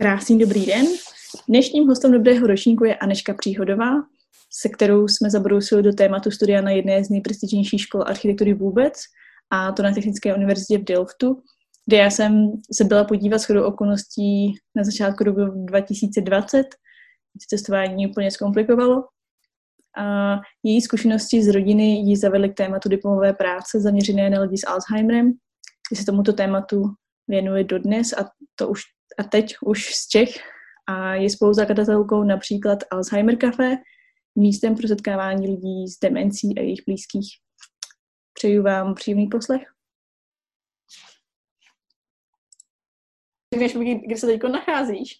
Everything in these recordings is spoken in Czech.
Krásný dobrý den. Dnešním hostem dobrého ročníku je Aneška Příhodová, se kterou jsme zabrousili do tématu studia na jedné z nejprestižnějších škol architektury vůbec, a to na Technické univerzitě v Delftu, kde já jsem se byla podívat shodou okolností na začátku roku 2020. Cestování úplně zkomplikovalo. A její zkušenosti z rodiny ji zavedly k tématu diplomové práce zaměřené na lidi s Alzheimerem, kdy se tomuto tématu věnuje dodnes a to už a teď už z Čech a je spoluzakladatelkou například Alzheimer Café, místem pro setkávání lidí s demencí a jejich blízkých. Přeju vám příjemný poslech. Řekneš mi, kde se teď nacházíš?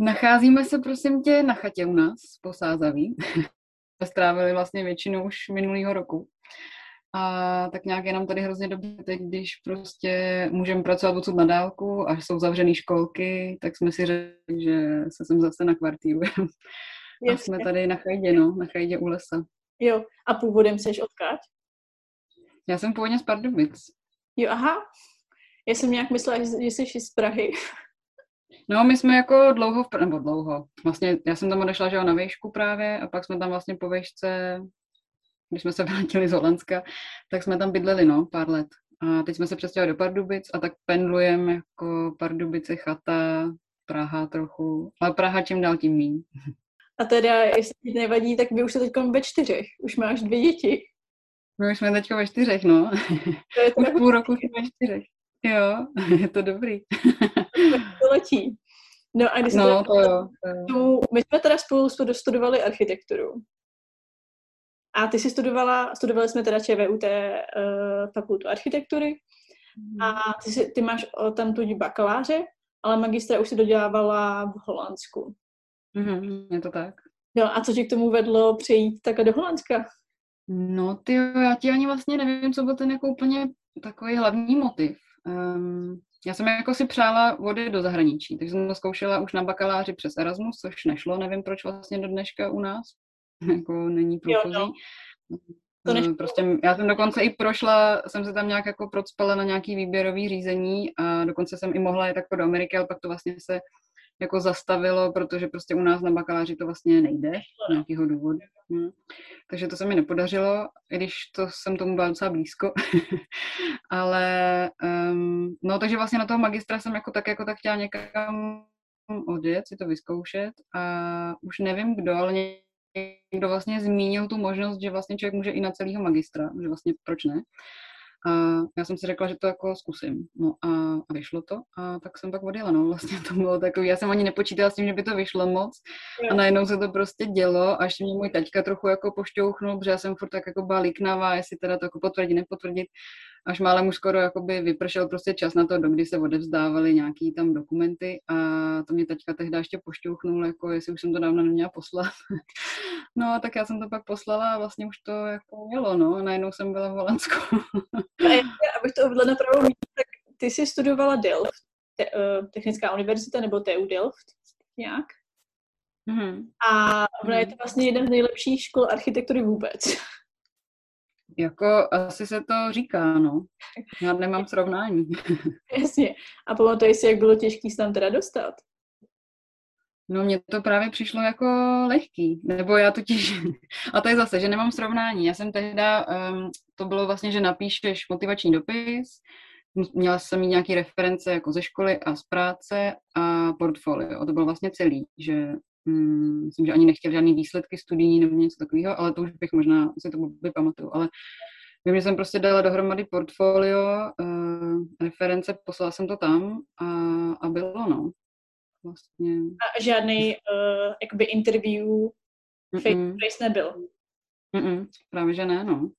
Nacházíme se, prosím tě, na chatě u nás, po Sázaví. Strávili vlastně většinu už minulého roku. A tak nějak je nám tady hrozně dobře teď, když prostě můžeme pracovat odsud na dálku a jsou zavřené školky, tak jsme si řekli, že se sem zase nakvartírujeme. A jsme tady na chajdě, no, na chajdě u lesa. Jo, a původem jsi odkáď? Já jsem původně z Pardubic. Jo, aha. Já jsem nějak myslela, že jsi z Prahy. No, my jsme jako dlouho, v, nebo dlouho, vlastně já jsem tam odešla, že na výšku právě a pak jsme tam vlastně po výšce když jsme se vrátili z Holandska, tak jsme tam bydleli, no, pár let. A teď jsme se přestěhovali do Pardubic a tak pendlujeme jako Pardubice, chata, Praha trochu, ale Praha čím dál tím míň. A teda, jestli ti nevadí, tak vy už jste teď ve čtyřech, už máš dvě děti. My už jsme teď ve čtyřech, no. To je už půl roku jsme ve čtyřech. Jo, je to dobrý. to letí. No a když no, to jo, to jo. my jsme teda spolu studovali architekturu. A ty jsi studovala, studovali jsme teda ČVUT uh, eh, fakultu architektury a ty, jsi, ty máš tam tu bakaláře, ale magistra už si dodělávala v Holandsku. Mm-hmm, je to tak. Jo, a co tě k tomu vedlo přejít takhle do Holandska? No ty já ti ani vlastně nevím, co byl ten jako úplně takový hlavní motiv. Um, já jsem jako si přála vody do zahraničí, takže jsem to zkoušela už na bakaláři přes Erasmus, což nešlo, nevím proč vlastně do dneška u nás, jako není průchozí. Jo, no. To než... Prostě já jsem dokonce i prošla, jsem se tam nějak jako procpala na nějaký výběrový řízení a dokonce jsem i mohla jít jako do Ameriky, ale pak to vlastně se jako zastavilo, protože prostě u nás na bakaláři to vlastně nejde z nějakého důvodu. Hm. Takže to se mi nepodařilo, i když to jsem tomu byla docela blízko. ale um, no takže vlastně na toho magistra jsem jako tak jako tak chtěla někam odjet, si to vyzkoušet a už nevím kdo, ale někdo vlastně zmínil tu možnost, že vlastně člověk může i na celého magistra, že vlastně proč ne. A já jsem si řekla, že to jako zkusím. No a, a vyšlo to a tak jsem pak odjela, no vlastně to bylo takový, já jsem ani nepočítala s tím, že by to vyšlo moc a najednou se to prostě dělo a ještě mě můj taťka trochu jako pošťouchnul, protože já jsem furt tak jako byla liknavá, jestli teda to jako potvrdit, nepotvrdit až málem už skoro jakoby vypršel prostě čas na to, do kdy se odevzdávaly nějaký tam dokumenty a to mě teďka tehdy ještě pošťouchnul, jako jestli už jsem to dávno neměla poslat. no a tak já jsem to pak poslala a vlastně už to jako mělo, no a najednou jsem byla v Holandsku. a abych to uvedla na pravou místě, tak ty jsi studovala Delft, te, uh, Technická univerzita nebo TU Delft nějak? Mm-hmm. A ona je to vlastně jedna z nejlepších škol architektury vůbec. Jako asi se to říká, no. Já nemám srovnání. Jasně. A pamatuješ si, jak bylo těžký se tam teda dostat? No mně to právě přišlo jako lehký, nebo já totiž, a to je zase, že nemám srovnání. Já jsem tehda, um, to bylo vlastně, že napíšeš motivační dopis, měla jsem mít nějaké reference jako ze školy a z práce a portfolio. To bylo vlastně celý, že Hmm, myslím, že ani nechtěl žádný výsledky studií nebo něco takového, ale to už bych možná si to vypamatuju. Ale vím, že jsem prostě dala dohromady portfolio, uh, reference, poslala jsem to tam a, a bylo, no. Vlastně. A žádný uh, jakoby interview face nebyl? Mm-mm, právě, že ne, no.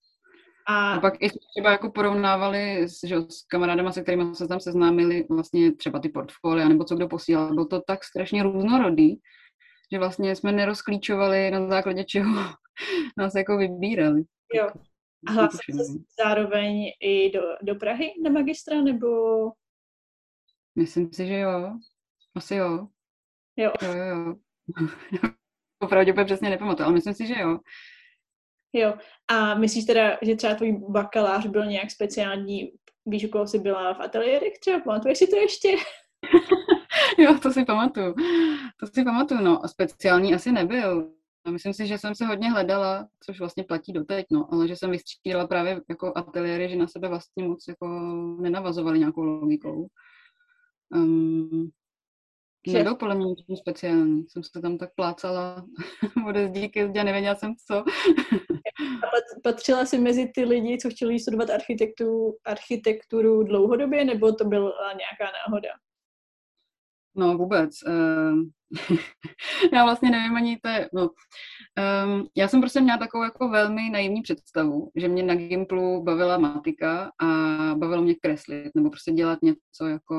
A... a pak i třeba jako porovnávali s, že, s kamarádama, se kterými se tam seznámili, vlastně třeba ty portfolia, nebo co kdo posílal. Bylo to tak strašně různorodý, že vlastně jsme nerozklíčovali na základě čeho nás jako vybírali. Jo. A hlásil jsi zároveň i do, do Prahy na magistra, nebo? Myslím si, že jo. Asi jo. Jo. Jo, jo, jo. Opravdu úplně přesně nepamatuji, ale myslím si, že jo. Jo. A myslíš teda, že třeba tvůj bakalář byl nějak speciální, víš, u koho jsi byla v ateliérech třeba? Pamatuješ si to ještě? jo, to si pamatuju. To si pamatuju, no. Speciální asi nebyl. Myslím si, že jsem se hodně hledala, což vlastně platí doteď, no, ale že jsem vystřídala právě jako ateliéry, že na sebe vlastně moc jako nenavazovali nějakou logikou. Um, nebyl podle mě nic speciální. Jsem se tam tak plácala ode zdí ke zdí a nevěděla jsem co. a patřila jsi mezi ty lidi, co chtěli studovat architekturu, architekturu dlouhodobě, nebo to byla nějaká náhoda? No vůbec. Uh, já vlastně nevím ani to je, no. Um, já jsem prostě měla takovou jako velmi naivní představu, že mě na Gimplu bavila matika a bavilo mě kreslit, nebo prostě dělat něco jako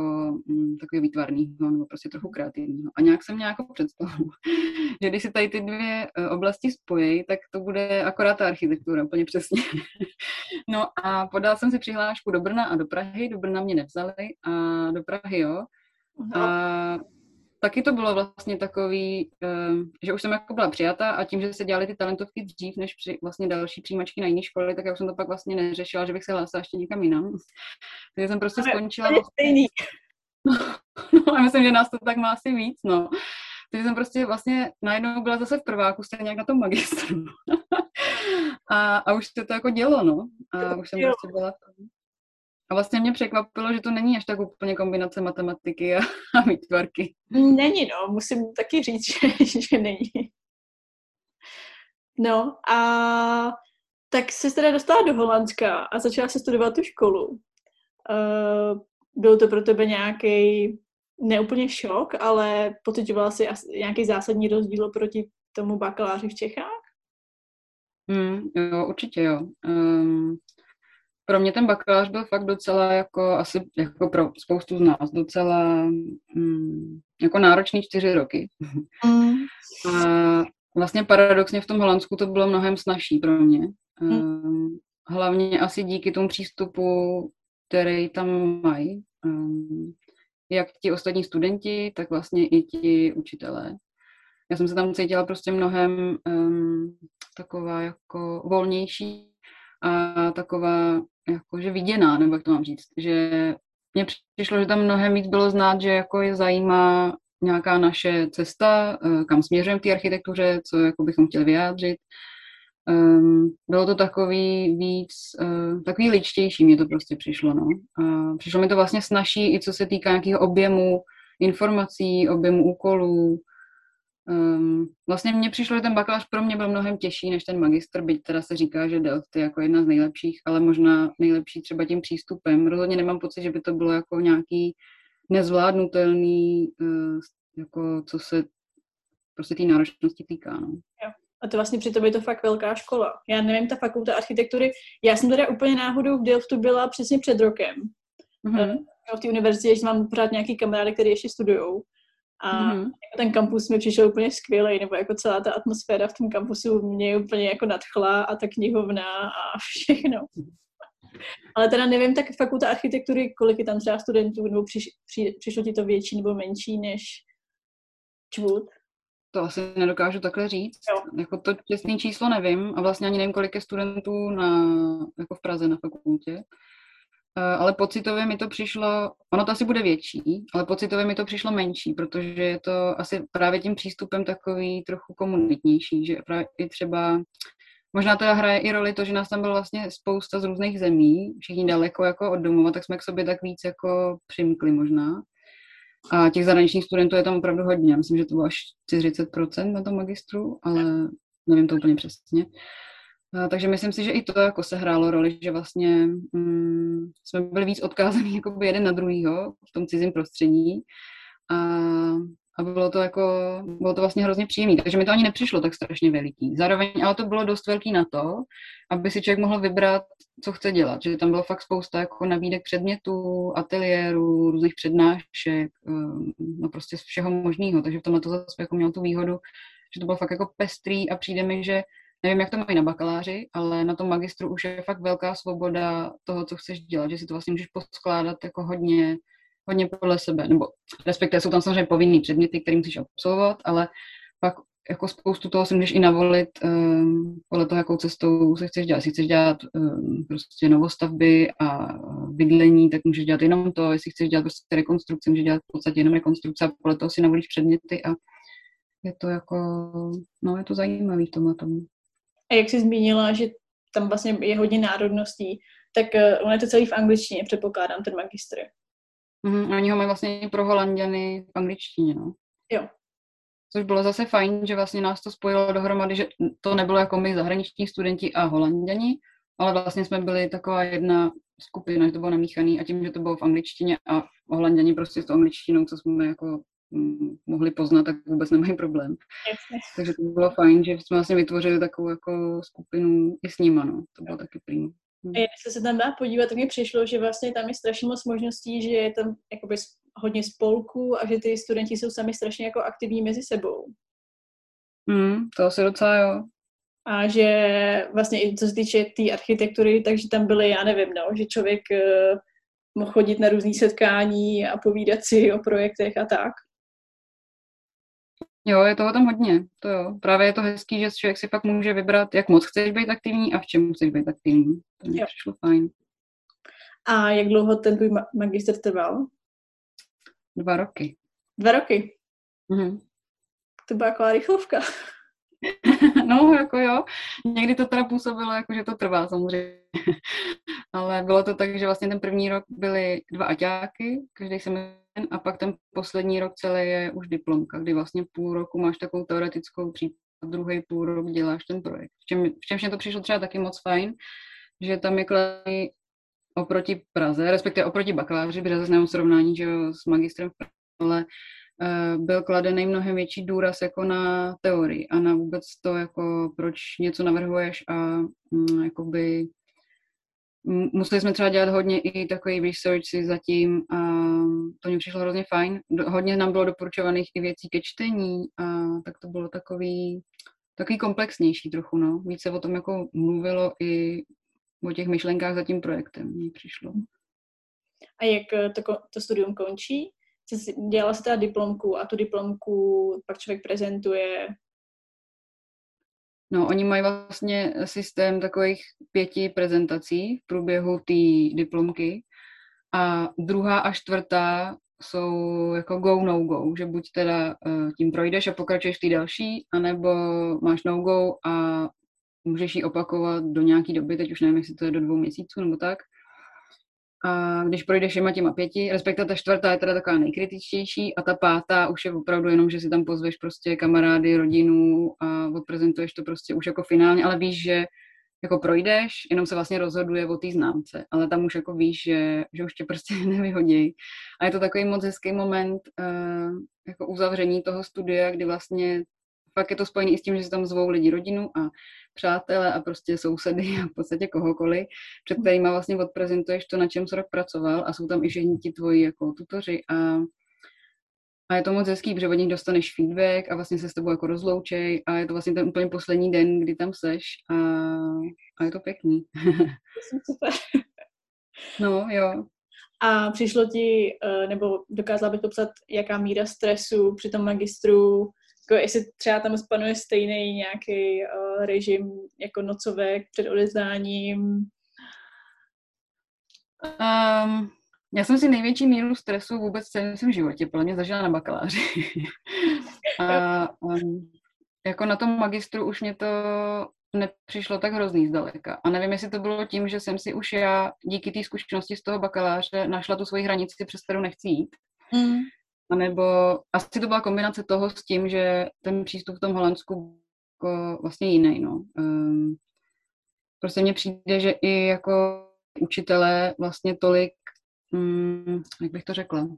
um, takový výtvarného, nebo prostě trochu kreativního. A nějak jsem měla jako představu, že když si tady ty dvě uh, oblasti spojí, tak to bude akorát ta architektura, úplně přesně. no a podala jsem si přihlášku do Brna a do Prahy, do Brna mě nevzali a do Prahy jo. A taky to bylo vlastně takový, ehm, že už jsem jako byla přijata a tím, že se dělaly ty talentovky dřív, než při vlastně další přijímačky na jiné školy, tak já už jsem to pak vlastně neřešila, že bych se hlásila ještě někam jinam. Takže jsem prostě skončila. Vlastně, stejný. No, a myslím, že nás to tak má asi víc, no. Takže jsem prostě vlastně najednou byla zase v prváku, stejně jak na tom magistru. a, a už se to jako dělo, no. A už jsem prostě byla a vlastně mě překvapilo, že to není až tak úplně kombinace matematiky a, a výtvarky. Není, no, musím taky říct, že, že není. No a tak se teda dostala do Holandska a začala se studovat tu školu. Uh, byl to pro tebe nějaký neúplně šok, ale pocitovala si nějaký zásadní rozdíl proti tomu bakaláři v Čechách? Mm, jo, určitě jo. Um, pro mě ten bakalář byl fakt docela jako asi jako pro spoustu z nás docela mm, jako náročný čtyři roky. Mm. A vlastně paradoxně v tom Holandsku to bylo mnohem snažší pro mě. Mm. Hlavně asi díky tomu přístupu, který tam mají. Um, jak ti ostatní studenti, tak vlastně i ti učitelé. Já jsem se tam cítila prostě mnohem um, taková jako volnější a taková jakože viděná, nebo jak to mám říct, že mně přišlo, že tam mnohem víc bylo znát, že jako je zajímá nějaká naše cesta, eh, kam směřujeme v té architektuře, co jako bychom chtěli vyjádřit. Um, bylo to takový víc, uh, takový ličtější mě to prostě přišlo, no. Uh, přišlo mi to vlastně snaží i co se týká nějakého objemu informací, objemu úkolů, Um, vlastně mně přišlo, že ten bakalář pro mě byl mnohem těžší než ten magistr, byť teda se říká, že Delft je jako jedna z nejlepších, ale možná nejlepší třeba tím přístupem. Rozhodně nemám pocit, že by to bylo jako nějaký nezvládnutelný, uh, jako co se prostě té náročnosti týká. No. Jo. A to vlastně přitom je to fakt velká škola. Já nevím, ta fakulta architektury, já jsem teda úplně náhodou v Delftu byla přesně před rokem. Mm-hmm. V té univerzitě, že mám pořád nějaký kamarády, který ještě studují. A mm-hmm. ten kampus mi přišel úplně skvělý, nebo jako celá ta atmosféra v tom kampusu mě úplně jako nadchla a ta knihovna a všechno. Ale teda nevím, tak fakulta architektury, kolik je tam třeba studentů, nebo přiš, při, přišlo ti to větší nebo menší než čvud? To asi nedokážu takhle říct. Jo. Jako to těsné číslo nevím a vlastně ani nevím, kolik je studentů na, jako v Praze na fakultě. Eh, ale pocitově mi to přišlo, ono to asi bude větší, ale pocitově mi to přišlo menší, protože je to asi právě tím přístupem takový trochu komunitnější, že právě i třeba, možná teda hraje i roli to, že nás tam bylo vlastně spousta z různých zemí, všichni daleko jako od domova, tak jsme k sobě tak víc jako přimkli možná. A těch zahraničních studentů je tam opravdu hodně, myslím, že to bylo až 40% na tom magistru, ale nevím to úplně přesně. Takže myslím si, že i to jako se hrálo roli, že vlastně mm, jsme byli víc odkázaní jakoby jeden na druhýho v tom cizím prostředí. A, a bylo to jako, bylo to vlastně hrozně příjemné, takže mi to ani nepřišlo tak strašně veliký. Zároveň, ale to bylo dost velký na to, aby si člověk mohl vybrat, co chce dělat, že tam bylo fakt spousta jako nabídek předmětů, ateliérů, různých přednášek, ehm, no prostě z všeho možného, takže v tomhle to zase jako měl tu výhodu, že to bylo fakt jako pestrý a přijde mi, že nevím, jak to mají na bakaláři, ale na tom magistru už je fakt velká svoboda toho, co chceš dělat, že si to vlastně můžeš poskládat jako hodně, hodně podle sebe, nebo respektive jsou tam samozřejmě povinný předměty, které musíš absolvovat, ale pak jako spoustu toho si můžeš i navolit um, podle toho, jakou cestou se chceš dělat. Jestli chceš dělat um, prostě novostavby a bydlení, tak můžeš dělat jenom to. Jestli chceš dělat prostě rekonstrukci, můžeš dělat v podstatě jenom rekonstrukce a podle toho si navolíš předměty a je to jako, no je to zajímavý v tomhle tomu. A jak jsi zmínila, že tam vlastně je hodně národností, tak uh, on je to celý v angličtině, předpokládám, ten magistr. Mm, oni ho mají vlastně pro holanděny v angličtině, no. Jo, což bylo zase fajn, že vlastně nás to spojilo dohromady, že to nebylo jako my zahraniční studenti a holanděni, ale vlastně jsme byli taková jedna skupina, že to bylo namíchaný a tím, že to bylo v angličtině a holanděni prostě s tou angličtinou, co jsme jako mohli poznat, tak vůbec nemají problém. Jasně. Takže to bylo fajn, že jsme vlastně vytvořili takovou jako skupinu i s nima, no. To bylo taky prým. A jestli se tam dá podívat, tak mi přišlo, že vlastně tam je strašně moc možností, že je tam jakoby hodně spolků a že ty studenti jsou sami strašně jako aktivní mezi sebou. Mm, to asi docela jo. A že vlastně i co se týče té tý architektury, takže tam byly, já nevím, no, že člověk uh, mohl chodit na různé setkání a povídat si o projektech a tak. Jo, je toho tam hodně, to jo. Právě je to hezký, že člověk si pak může vybrat, jak moc chceš být aktivní a v čem chceš být aktivní. To mi přišlo fajn. A jak dlouho ten tvůj magister trval? Dva roky. Dva roky? Mhm. To byla taková rychlovka. no, jako jo. Někdy to teda působilo, jako že to trvá samozřejmě. Ale bylo to tak, že vlastně ten první rok byly dva aťáky, každý semestr, a pak ten poslední rok celý je už diplomka, kdy vlastně půl roku máš takovou teoretickou přípravu, druhý půl rok děláš ten projekt. V, čem, v mě to přišlo třeba taky moc fajn, že tam je kladný oproti Praze, respektive oproti bakaláři, protože nemám srovnání že jo, s magistrem v Praze, ale uh, byl kladený mnohem větší důraz jako na teorii a na vůbec to, jako proč něco navrhuješ a um, jakoby museli jsme třeba dělat hodně i takový research zatím a to mě přišlo hrozně fajn. Hodně nám bylo doporučovaných i věcí ke čtení a tak to bylo takový, takový komplexnější trochu, no. Víc se o tom jako mluvilo i o těch myšlenkách za tím projektem, mně přišlo. A jak eh, to, to studium končí? Dělala se teda diplomku a tu diplomku pak člověk prezentuje No, oni mají vlastně systém takových pěti prezentací v průběhu té diplomky a druhá a čtvrtá jsou jako go, no go, že buď teda uh, tím projdeš a pokračuješ ty další, anebo máš no go a můžeš ji opakovat do nějaký doby, teď už nevím, jestli to je do dvou měsíců nebo tak. A když projdeš všema těma pěti, respektive ta čtvrtá je teda taková nejkritičtější a ta pátá už je opravdu jenom, že si tam pozveš prostě kamarády, rodinu a odprezentuješ to prostě už jako finálně, ale víš, že jako projdeš, jenom se vlastně rozhoduje o té známce, ale tam už jako víš, že, že už tě prostě nevyhodí. A je to takový moc hezký moment uh, jako uzavření toho studia, kdy vlastně fakt je to spojené i s tím, že si tam zvou lidi, rodinu a přátelé a prostě sousedy a v podstatě kohokoliv, před kterýma vlastně odprezentuješ to, na čem jsi rok pracoval a jsou tam i všichni ti tvoji jako tutoři a a je to moc hezký, protože od nich dostaneš feedback a vlastně se s tebou jako rozloučej a je to vlastně ten úplně poslední den, kdy tam seš a, a je to pěkný. super. no, jo. A přišlo ti, eh, nebo dokázala bych popsat, jaká míra stresu při tom magistru jako jestli třeba tam spanuje stejný nějaký uh, režim jako nocovek před odezdáním. Um, já jsem si největší míru stresu vůbec v celém svém životě podle mě zažila na bakaláři. a um, jako na tom magistru už mě to nepřišlo tak hrozný zdaleka. A nevím, jestli to bylo tím, že jsem si už já díky té zkušenosti z toho bakaláře našla tu svoji hranici, přes kterou nechci jít. Mm. A nebo asi to byla kombinace toho s tím, že ten přístup v tom Holandsku jako vlastně jiný, no. Um, prostě mně přijde, že i jako učitelé vlastně tolik, um, jak bych to řekla,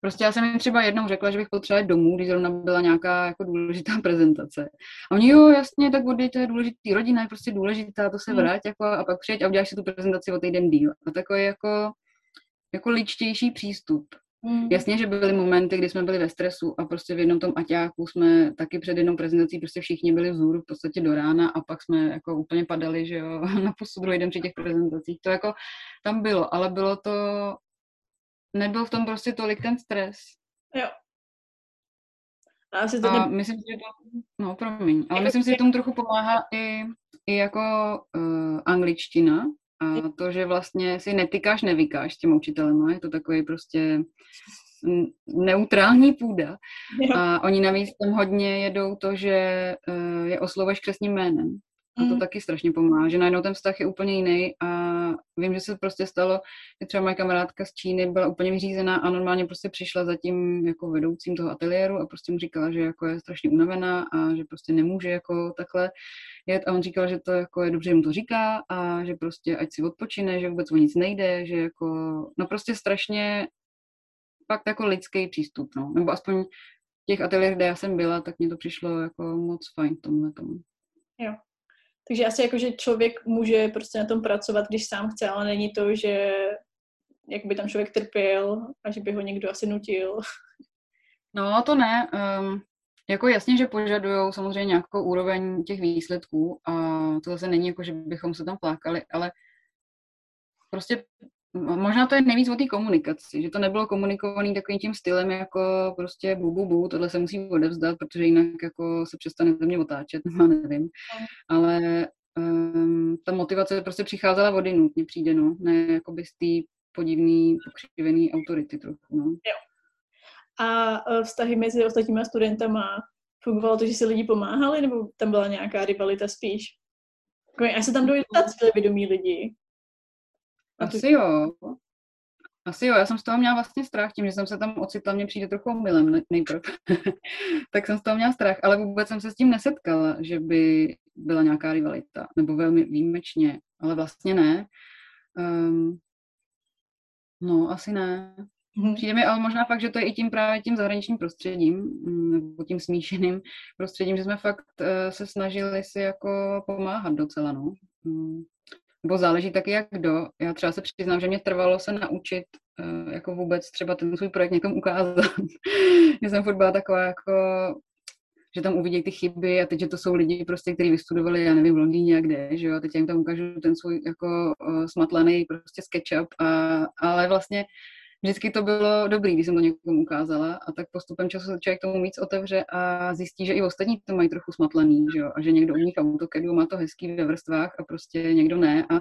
Prostě já jsem jim třeba jednou řekla, že bych potřebovala domů, když zrovna byla nějaká jako důležitá prezentace. A oni, jo, jasně, tak vody, to je důležitý, rodina je prostě důležitá, to se hmm. vrát, jako, a pak přijeď a uděláš si tu prezentaci o týden díl. A takový jako, jako ličtější přístup. Mm. Jasně, že byly momenty, kdy jsme byli ve stresu a prostě v jednom tom aťáku jsme taky před jednou prezentací prostě všichni byli vzhůru v podstatě do rána a pak jsme jako úplně padali, že jo, na pusu druhý den při těch prezentacích. To jako tam bylo, ale bylo to, nebyl v tom prostě tolik ten stres. Jo. A, asi to a ne... myslím, že to, no promiň, ale myslím si, že tomu trochu pomáhá i, i jako uh, angličtina a to, že vlastně si netykáš, nevykáš těm učitelem, je to takový prostě neutrální půda. A oni navíc tam hodně jedou to, že uh, je oslovuješ křesním jménem. A to mm. taky strašně pomáhá, že najednou ten vztah je úplně jiný a vím, že se prostě stalo, že třeba moje kamarádka z Číny byla úplně vyřízená a normálně prostě přišla za tím jako vedoucím toho ateliéru a prostě mu říkala, že jako je strašně unavená a že prostě nemůže jako takhle jet a on říkal, že to jako je dobře, že mu to říká a že prostě ať si odpočine, že vůbec o nic nejde, že jako, no prostě strašně fakt jako lidský přístup, no, nebo aspoň těch ateliérech, kde já jsem byla, tak mně to přišlo jako moc fajn tomhle tomu. Jo. Takže asi jako, že člověk může prostě na tom pracovat, když sám chce, ale není to, že jak by tam člověk trpěl a že by ho někdo asi nutil. No, to ne. Um, jako jasně, že požadují samozřejmě nějakou úroveň těch výsledků a to zase není jako, že bychom se tam plákali, ale prostě možná to je nejvíc o té komunikaci, že to nebylo komunikovaný takovým tím stylem jako prostě bu, bu, bu, tohle se musí odevzdat, protože jinak jako se přestane ze mě otáčet, no nevím. Ale um, ta motivace prostě přicházela vody nutně přijde, no, ne jako z té podivný, pokřivený autority trochu, no. Jo. A e, vztahy mezi ostatníma studentama fungovalo to, že si lidi pomáhali, nebo tam byla nějaká rivalita spíš? Já se tam dojde vědomí lidi. Asi jo. Asi jo, já jsem z toho měla vlastně strach, tím, že jsem se tam ocitla, mě přijde trochu omylem nejprve. tak jsem z toho měla strach, ale vůbec jsem se s tím nesetkala, že by byla nějaká rivalita, nebo velmi výjimečně, ale vlastně ne. Um, no, asi ne. Mhm. Přijde mi ale možná fakt, že to je i tím právě tím zahraničním prostředím, mm, nebo tím smíšeným prostředím, že jsme fakt uh, se snažili si jako pomáhat docela, no. Um, nebo záleží taky jak kdo. Já třeba se přiznám, že mě trvalo se naučit uh, jako vůbec třeba ten svůj projekt někomu ukázat. že jsem furt byla taková jako že tam uvidí ty chyby a teď, že to jsou lidi prostě, kteří vystudovali, já nevím, v Londýně a kde, že jo, a teď jim tam ukážu ten svůj jako uh, smatlaný prostě SketchUp, a, ale vlastně vždycky to bylo dobrý, když jsem to někomu ukázala a tak postupem času se člověk tomu víc otevře a zjistí, že i ostatní to mají trochu smatlený, že jo? a že někdo umí v AutoCADu, má to hezký ve vrstvách a prostě někdo ne a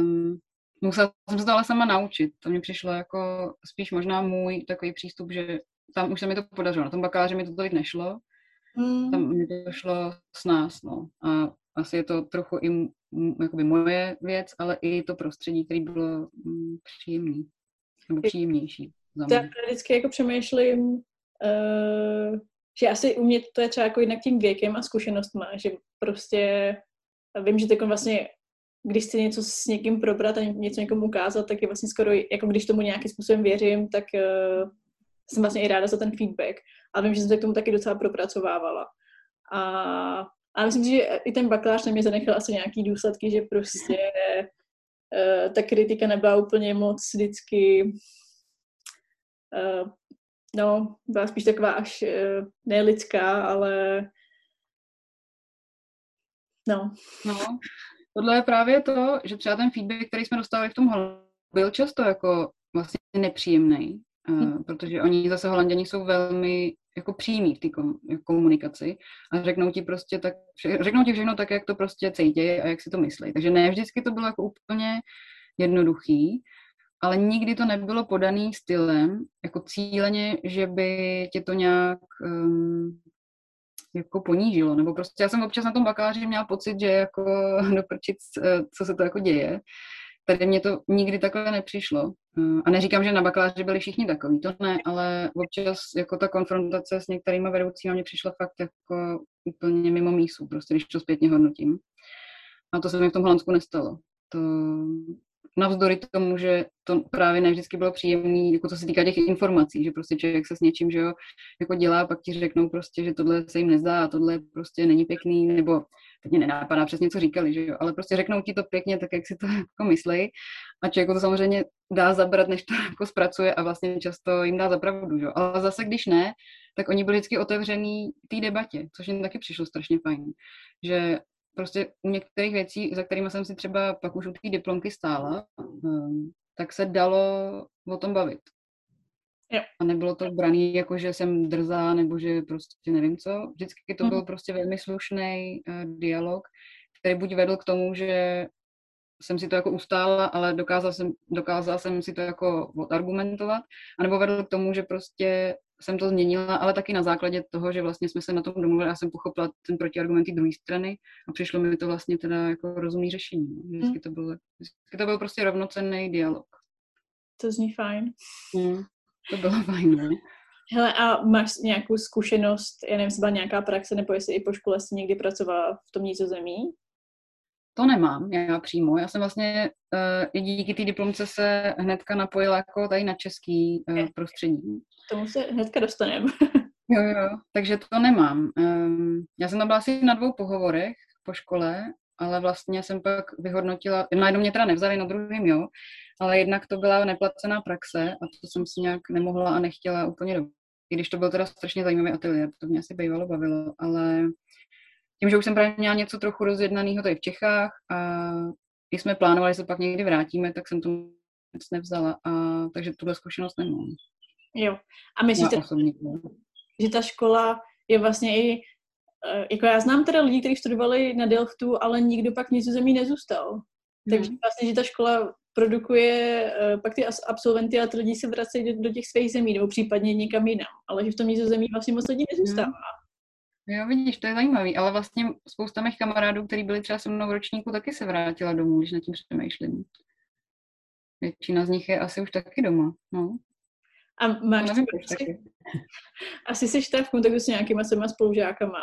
um, musela jsem se to ale sama naučit. To mi přišlo jako spíš možná můj takový přístup, že tam už se mi to podařilo. Na tom bakaláři mi to tolik nešlo, mm. tam mi to šlo s nás, no. A asi je to trochu i jakoby moje věc, ale i to prostředí, které bylo mm, příjemné nebo příjemnější. Já vždycky jako přemýšlím, uh, že asi u mě to je třeba jako jinak tím věkem a zkušenostma, že prostě vím, že teď vlastně když chci něco s někým probrat a něco někomu ukázat, tak je vlastně skoro, jako když tomu nějakým způsobem věřím, tak uh, jsem vlastně i ráda za ten feedback. A vím, že jsem se k tomu taky docela propracovávala. A, a myslím si, že i ten bakalář na mě zanechal asi nějaký důsledky, že prostě ta kritika nebyla úplně moc vždycky uh, no, byla spíš taková až uh, nelidská, ale no. No, tohle je právě to, že třeba ten feedback, který jsme dostali v tom byl často jako vlastně nepříjemný, uh, protože oni zase holanděni jsou velmi jako přímý v té komunikaci a řeknou ti prostě tak, řeknou ti všechno tak, jak to prostě cítí a jak si to myslí. Takže ne vždycky to bylo jako úplně jednoduchý, ale nikdy to nebylo podaný stylem, jako cíleně, že by tě to nějak um, jako ponížilo, nebo prostě já jsem občas na tom bakaláři měla pocit, že jako doprčit, eh, co se to jako děje, tady mě to nikdy takhle nepřišlo. Eh, a neříkám, že na bakaláři byli všichni takový, to ne, ale občas jako ta konfrontace s některými vedoucími mě přišla fakt jako úplně mimo mísu, prostě když to zpětně hodnotím. A to se mi v tom Holandsku nestalo. To, navzdory tomu, že to právě ne vždycky bylo příjemné, jako co se týká těch informací, že prostě člověk se s něčím, že jo, jako dělá, pak ti řeknou prostě, že tohle se jim nezdá a tohle prostě není pěkný, nebo teď mě nenápadá přesně, co říkali, že jo, ale prostě řeknou ti to pěkně tak, jak si to jako myslej. A člověk to samozřejmě dá zabrat, než to jako zpracuje a vlastně často jim dá zapravdu, že jo, ale zase když ne, tak oni byli vždycky otevřený té debatě, což jim taky přišlo strašně fajn, že prostě u některých věcí, za kterými jsem si třeba pak už u té diplomky stála, ehm, tak se dalo o tom bavit. Jo. A nebylo to braný jako, že jsem drzá, nebo že prostě nevím co. Vždycky to byl prostě velmi slušný uh, dialog, který buď vedl k tomu, že jsem si to jako ustála, ale dokázala jsem, dokázala jsem si to jako odargumentovat, anebo vedl k tomu, že prostě jsem to změnila, ale taky na základě toho, že vlastně jsme se na tom domluvili a jsem pochopila ten protiargument druhé strany a přišlo mi to vlastně teda jako rozumný řešení. No. Vždycky hmm. to byl, vždycky to byl prostě rovnocenný dialog. To zní fajn. Hmm. To bylo fajn, ne? Hele, a máš nějakou zkušenost, já nevím, jestli byla nějaká praxe, nebo jestli i po škole jsi někdy pracovala v tom nízozemí? To nemám já přímo. Já jsem vlastně uh, i díky té diplomce se hnedka napojila jako tady na český uh, prostředí. Tomu se hnedka dostaneme. jo, jo, takže to nemám. Um, já jsem tam byla asi na dvou pohovorech po škole, ale vlastně jsem pak vyhodnotila, na jednom mě teda nevzali, na druhým jo, ale jednak to byla neplacená praxe a to jsem si nějak nemohla a nechtěla úplně do. I když to byl teda strašně zajímavý ateliér, to mě asi bývalo bavilo, ale tím, že už jsem právě měla něco trochu rozjednaného tady v Čechách a když jsme plánovali, že se pak někdy vrátíme, tak jsem to nic nevzala, a, takže tuhle zkušenost nemám. Jo. A myslíte, osobně, že ta škola je vlastně i, eh, jako já znám teda lidi, kteří studovali na Delftu, ale nikdo pak nic zemí nezůstal. Hmm. Takže vlastně, že ta škola produkuje uh, pak ty absolventy a ty lidi se vracejí do, do těch svých zemí, nebo případně někam jinam. Ale že v tom nizozemí vlastně moc lidí nezůstává. Hmm. Jo, vidíš, to je zajímavý, ale vlastně spousta mých kamarádů, kteří byli třeba se mnou v ročníku, taky se vrátila domů, když na tím přemýšlím. Většina z nich je asi už taky doma, no. A máš nevím, taky. asi jsi v kontaktu s nějakýma svýma spolužákama.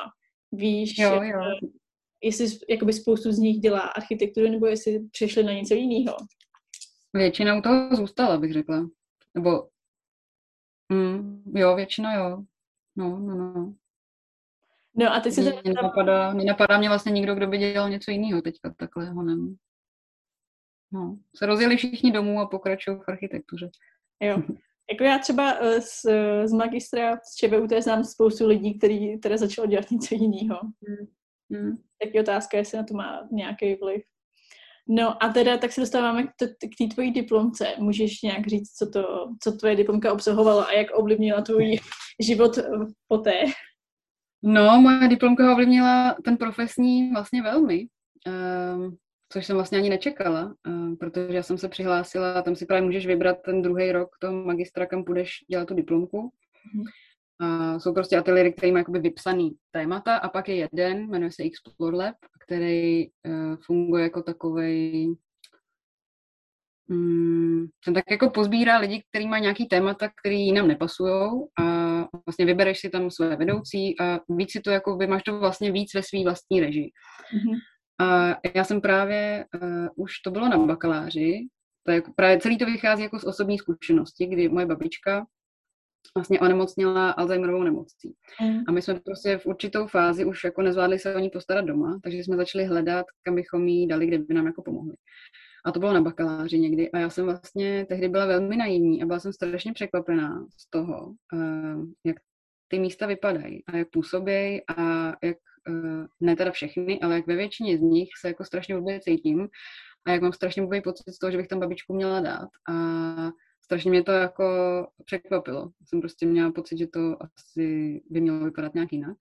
Víš, jo, jo. jestli jakoby spoustu z nich dělá architekturu, nebo jestli přišli na něco jiného? Většina u toho zůstala, bych řekla. Nebo, mm, jo, většina jo. No, no, no. No a ty si... Mě nenapadá, nenapadá mě vlastně nikdo, kdo by dělal něco jiného teďka takhle honem. No, se rozjeli všichni domů a pokračují v architektuře. Jo. Jako já třeba eh, z, z magistra z ČVUT znám spoustu lidí, kteří teda začalo dělat něco jiného. Hmm. Hmm. Tak je otázka, jestli na to má nějaký vliv. No a teda tak se dostáváme k, k té tvojí diplomce. Můžeš nějak říct, co, to, co tvoje diplomka obsahovala a jak ovlivnila tvůj život eh, poté? No, moje diplomka ovlivnila ten profesní vlastně velmi, uh, což jsem vlastně ani nečekala, uh, protože já jsem se přihlásila a tam si právě můžeš vybrat ten druhý rok toho magistra, kam půjdeš dělat tu diplomku. Mm. Uh, jsou prostě ateliéry, které mají jakoby vypsaný témata a pak je jeden, jmenuje se Explore Lab, který uh, funguje jako takový Hmm, ten tak jako pozbírá lidi, kteří mají nějaký témata, který jinam nepasují a vlastně vybereš si tam své vedoucí a víc si to jako, máš to vlastně víc ve své vlastní režii. Mm-hmm. A já jsem právě, uh, už to bylo na bakaláři, to je jako, právě celý to vychází jako z osobní zkušenosti, kdy moje babička vlastně onemocněla Alzheimerovou nemocí. Mm. A my jsme prostě v určitou fázi už jako nezvládli se o ní postarat doma, takže jsme začali hledat, kam bychom jí dali, kde by nám jako pomohli. A to bylo na bakaláři někdy. A já jsem vlastně tehdy byla velmi naivní a byla jsem strašně překvapená z toho, uh, jak ty místa vypadají a jak působí a jak, uh, ne teda všechny, ale jak ve většině z nich se jako strašně vůbec cítím a jak mám strašně vůbec pocit z toho, že bych tam babičku měla dát. A strašně mě to jako překvapilo. Jsem prostě měla pocit, že to asi by mělo vypadat nějak jinak.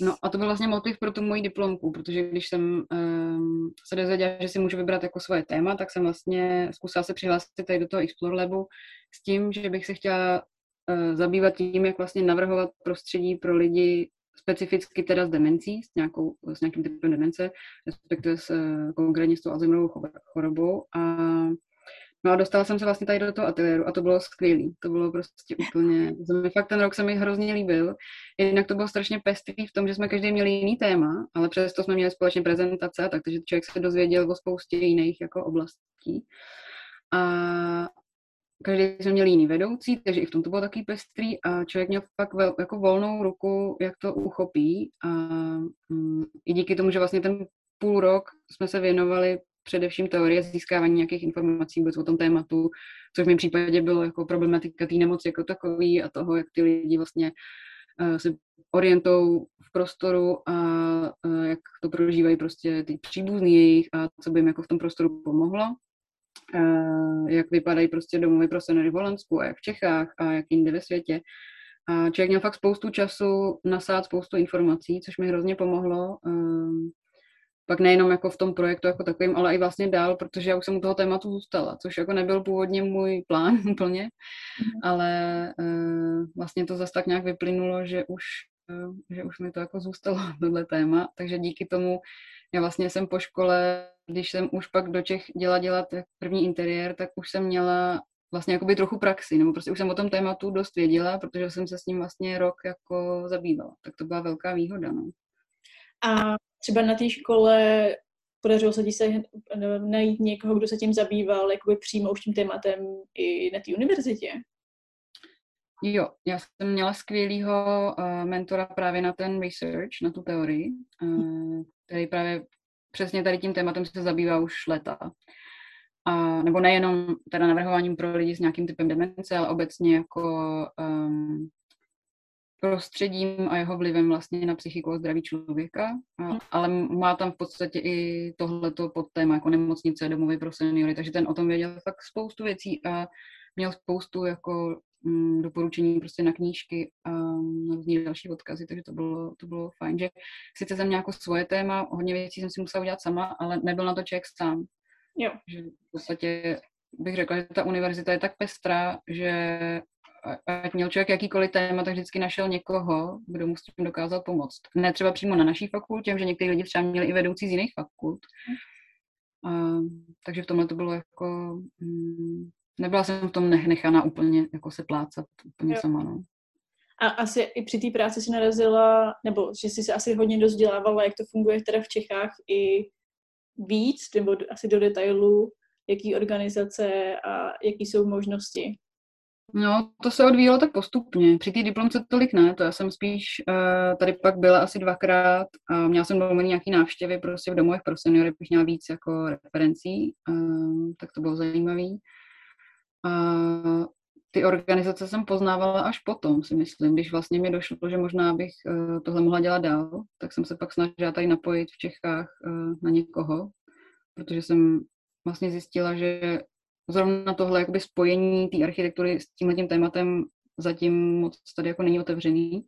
No a to byl vlastně motiv pro tu moji diplomku, protože když jsem um, se dozvěděla, že si můžu vybrat jako svoje téma, tak jsem vlastně zkusila se přihlásit tady do toho Explore Labu s tím, že bych se chtěla uh, zabývat tím, jak vlastně navrhovat prostředí pro lidi specificky teda s demencí, s, nějakou, s nějakým typem demence, respektive s, konkrétně s tou Alzheimerovou chorobou. A No a dostala jsem se vlastně tady do toho ateliéru a to bylo skvělé. To bylo prostě úplně, fakt ten rok se mi hrozně líbil. Jednak to bylo strašně pestrý v tom, že jsme každý měli jiný téma, ale přesto jsme měli společně prezentace tak, takže člověk se dozvěděl o spoustě jiných jako oblastí. A každý jsme měli jiný vedoucí, takže i v tom to bylo takový pestrý a člověk měl fakt vel, jako volnou ruku, jak to uchopí a mm, i díky tomu, že vlastně ten půl rok jsme se věnovali především teorie získávání nějakých informací vůbec o tom tématu, což v mém případě bylo jako problematika té nemoci jako takový a toho, jak ty lidi vlastně uh, se orientou v prostoru a uh, jak to prožívají prostě ty příbuzný jejich a co by jim jako v tom prostoru pomohlo. jak vypadají prostě domovy pro seniory v Holandsku a jak v Čechách a jak jinde ve světě. A člověk měl fakt spoustu času nasát spoustu informací, což mi hrozně pomohlo. Ehm, pak nejenom jako v tom projektu jako takovým, ale i vlastně dál, protože já už jsem u toho tématu zůstala, což jako nebyl původně můj plán úplně, mm. ale uh, vlastně to zase tak nějak vyplynulo, že už, uh, že už mi to jako zůstalo, tohle téma, takže díky tomu já vlastně jsem po škole, když jsem už pak do Čech dělala dělat první interiér, tak už jsem měla vlastně jakoby trochu praxi, nebo prostě už jsem o tom tématu dost věděla, protože jsem se s ním vlastně rok jako zabývala. Tak to byla velká výhoda, no. A třeba na té škole podařilo se ti se najít někoho, kdo se tím zabýval jakoby přímo už tím tématem i na té univerzitě? Jo, já jsem měla skvělého uh, mentora právě na ten research, na tu teorii, uh, který právě přesně tady tím tématem se zabývá už leta. A, nebo nejenom teda navrhováním pro lidi s nějakým typem demence, ale obecně jako um, prostředím a jeho vlivem vlastně na psychiku a zdraví člověka, a, hmm. ale má tam v podstatě i tohleto pod téma jako nemocnice, domovy pro seniory, takže ten o tom věděl fakt spoustu věcí a měl spoustu jako mm, doporučení prostě na knížky a na různé další odkazy, takže to bylo, to bylo fajn, že sice jsem měla jako svoje téma, hodně věcí jsem si musela udělat sama, ale nebyl na to člověk sám. Jo. Že v podstatě bych řekla, že ta univerzita je tak pestrá, že ať měl člověk jakýkoliv téma, tak vždycky našel někoho, kdo mu s tím dokázal pomoct. Ne třeba přímo na naší fakultě, že někteří lidi třeba měli i vedoucí z jiných fakult. A, takže v tomhle to bylo jako... Mm, nebyla jsem v tom nechaná úplně jako se plácat úplně jo. sama, no. A asi i při té práci si narazila, nebo že jsi se asi hodně dost dělávala, jak to funguje teda v Čechách i víc, nebo asi do detailu, jaký organizace a jaký jsou možnosti. No, to se odvíjelo tak postupně. Při té diplomce tolik ne, to já jsem spíš uh, tady pak byla asi dvakrát a měla jsem domluvený nějaký návštěvy prostě v domovech pro seniory, bych měla víc jako referencí, uh, tak to bylo zajímavé. A ty organizace jsem poznávala až potom, si myslím, když vlastně mi došlo, že možná bych uh, tohle mohla dělat dál, tak jsem se pak snažila tady napojit v Čechách uh, na někoho, protože jsem vlastně zjistila, že zrovna tohle jakoby spojení té architektury s tímhle tím tématem zatím moc tady jako není otevřený.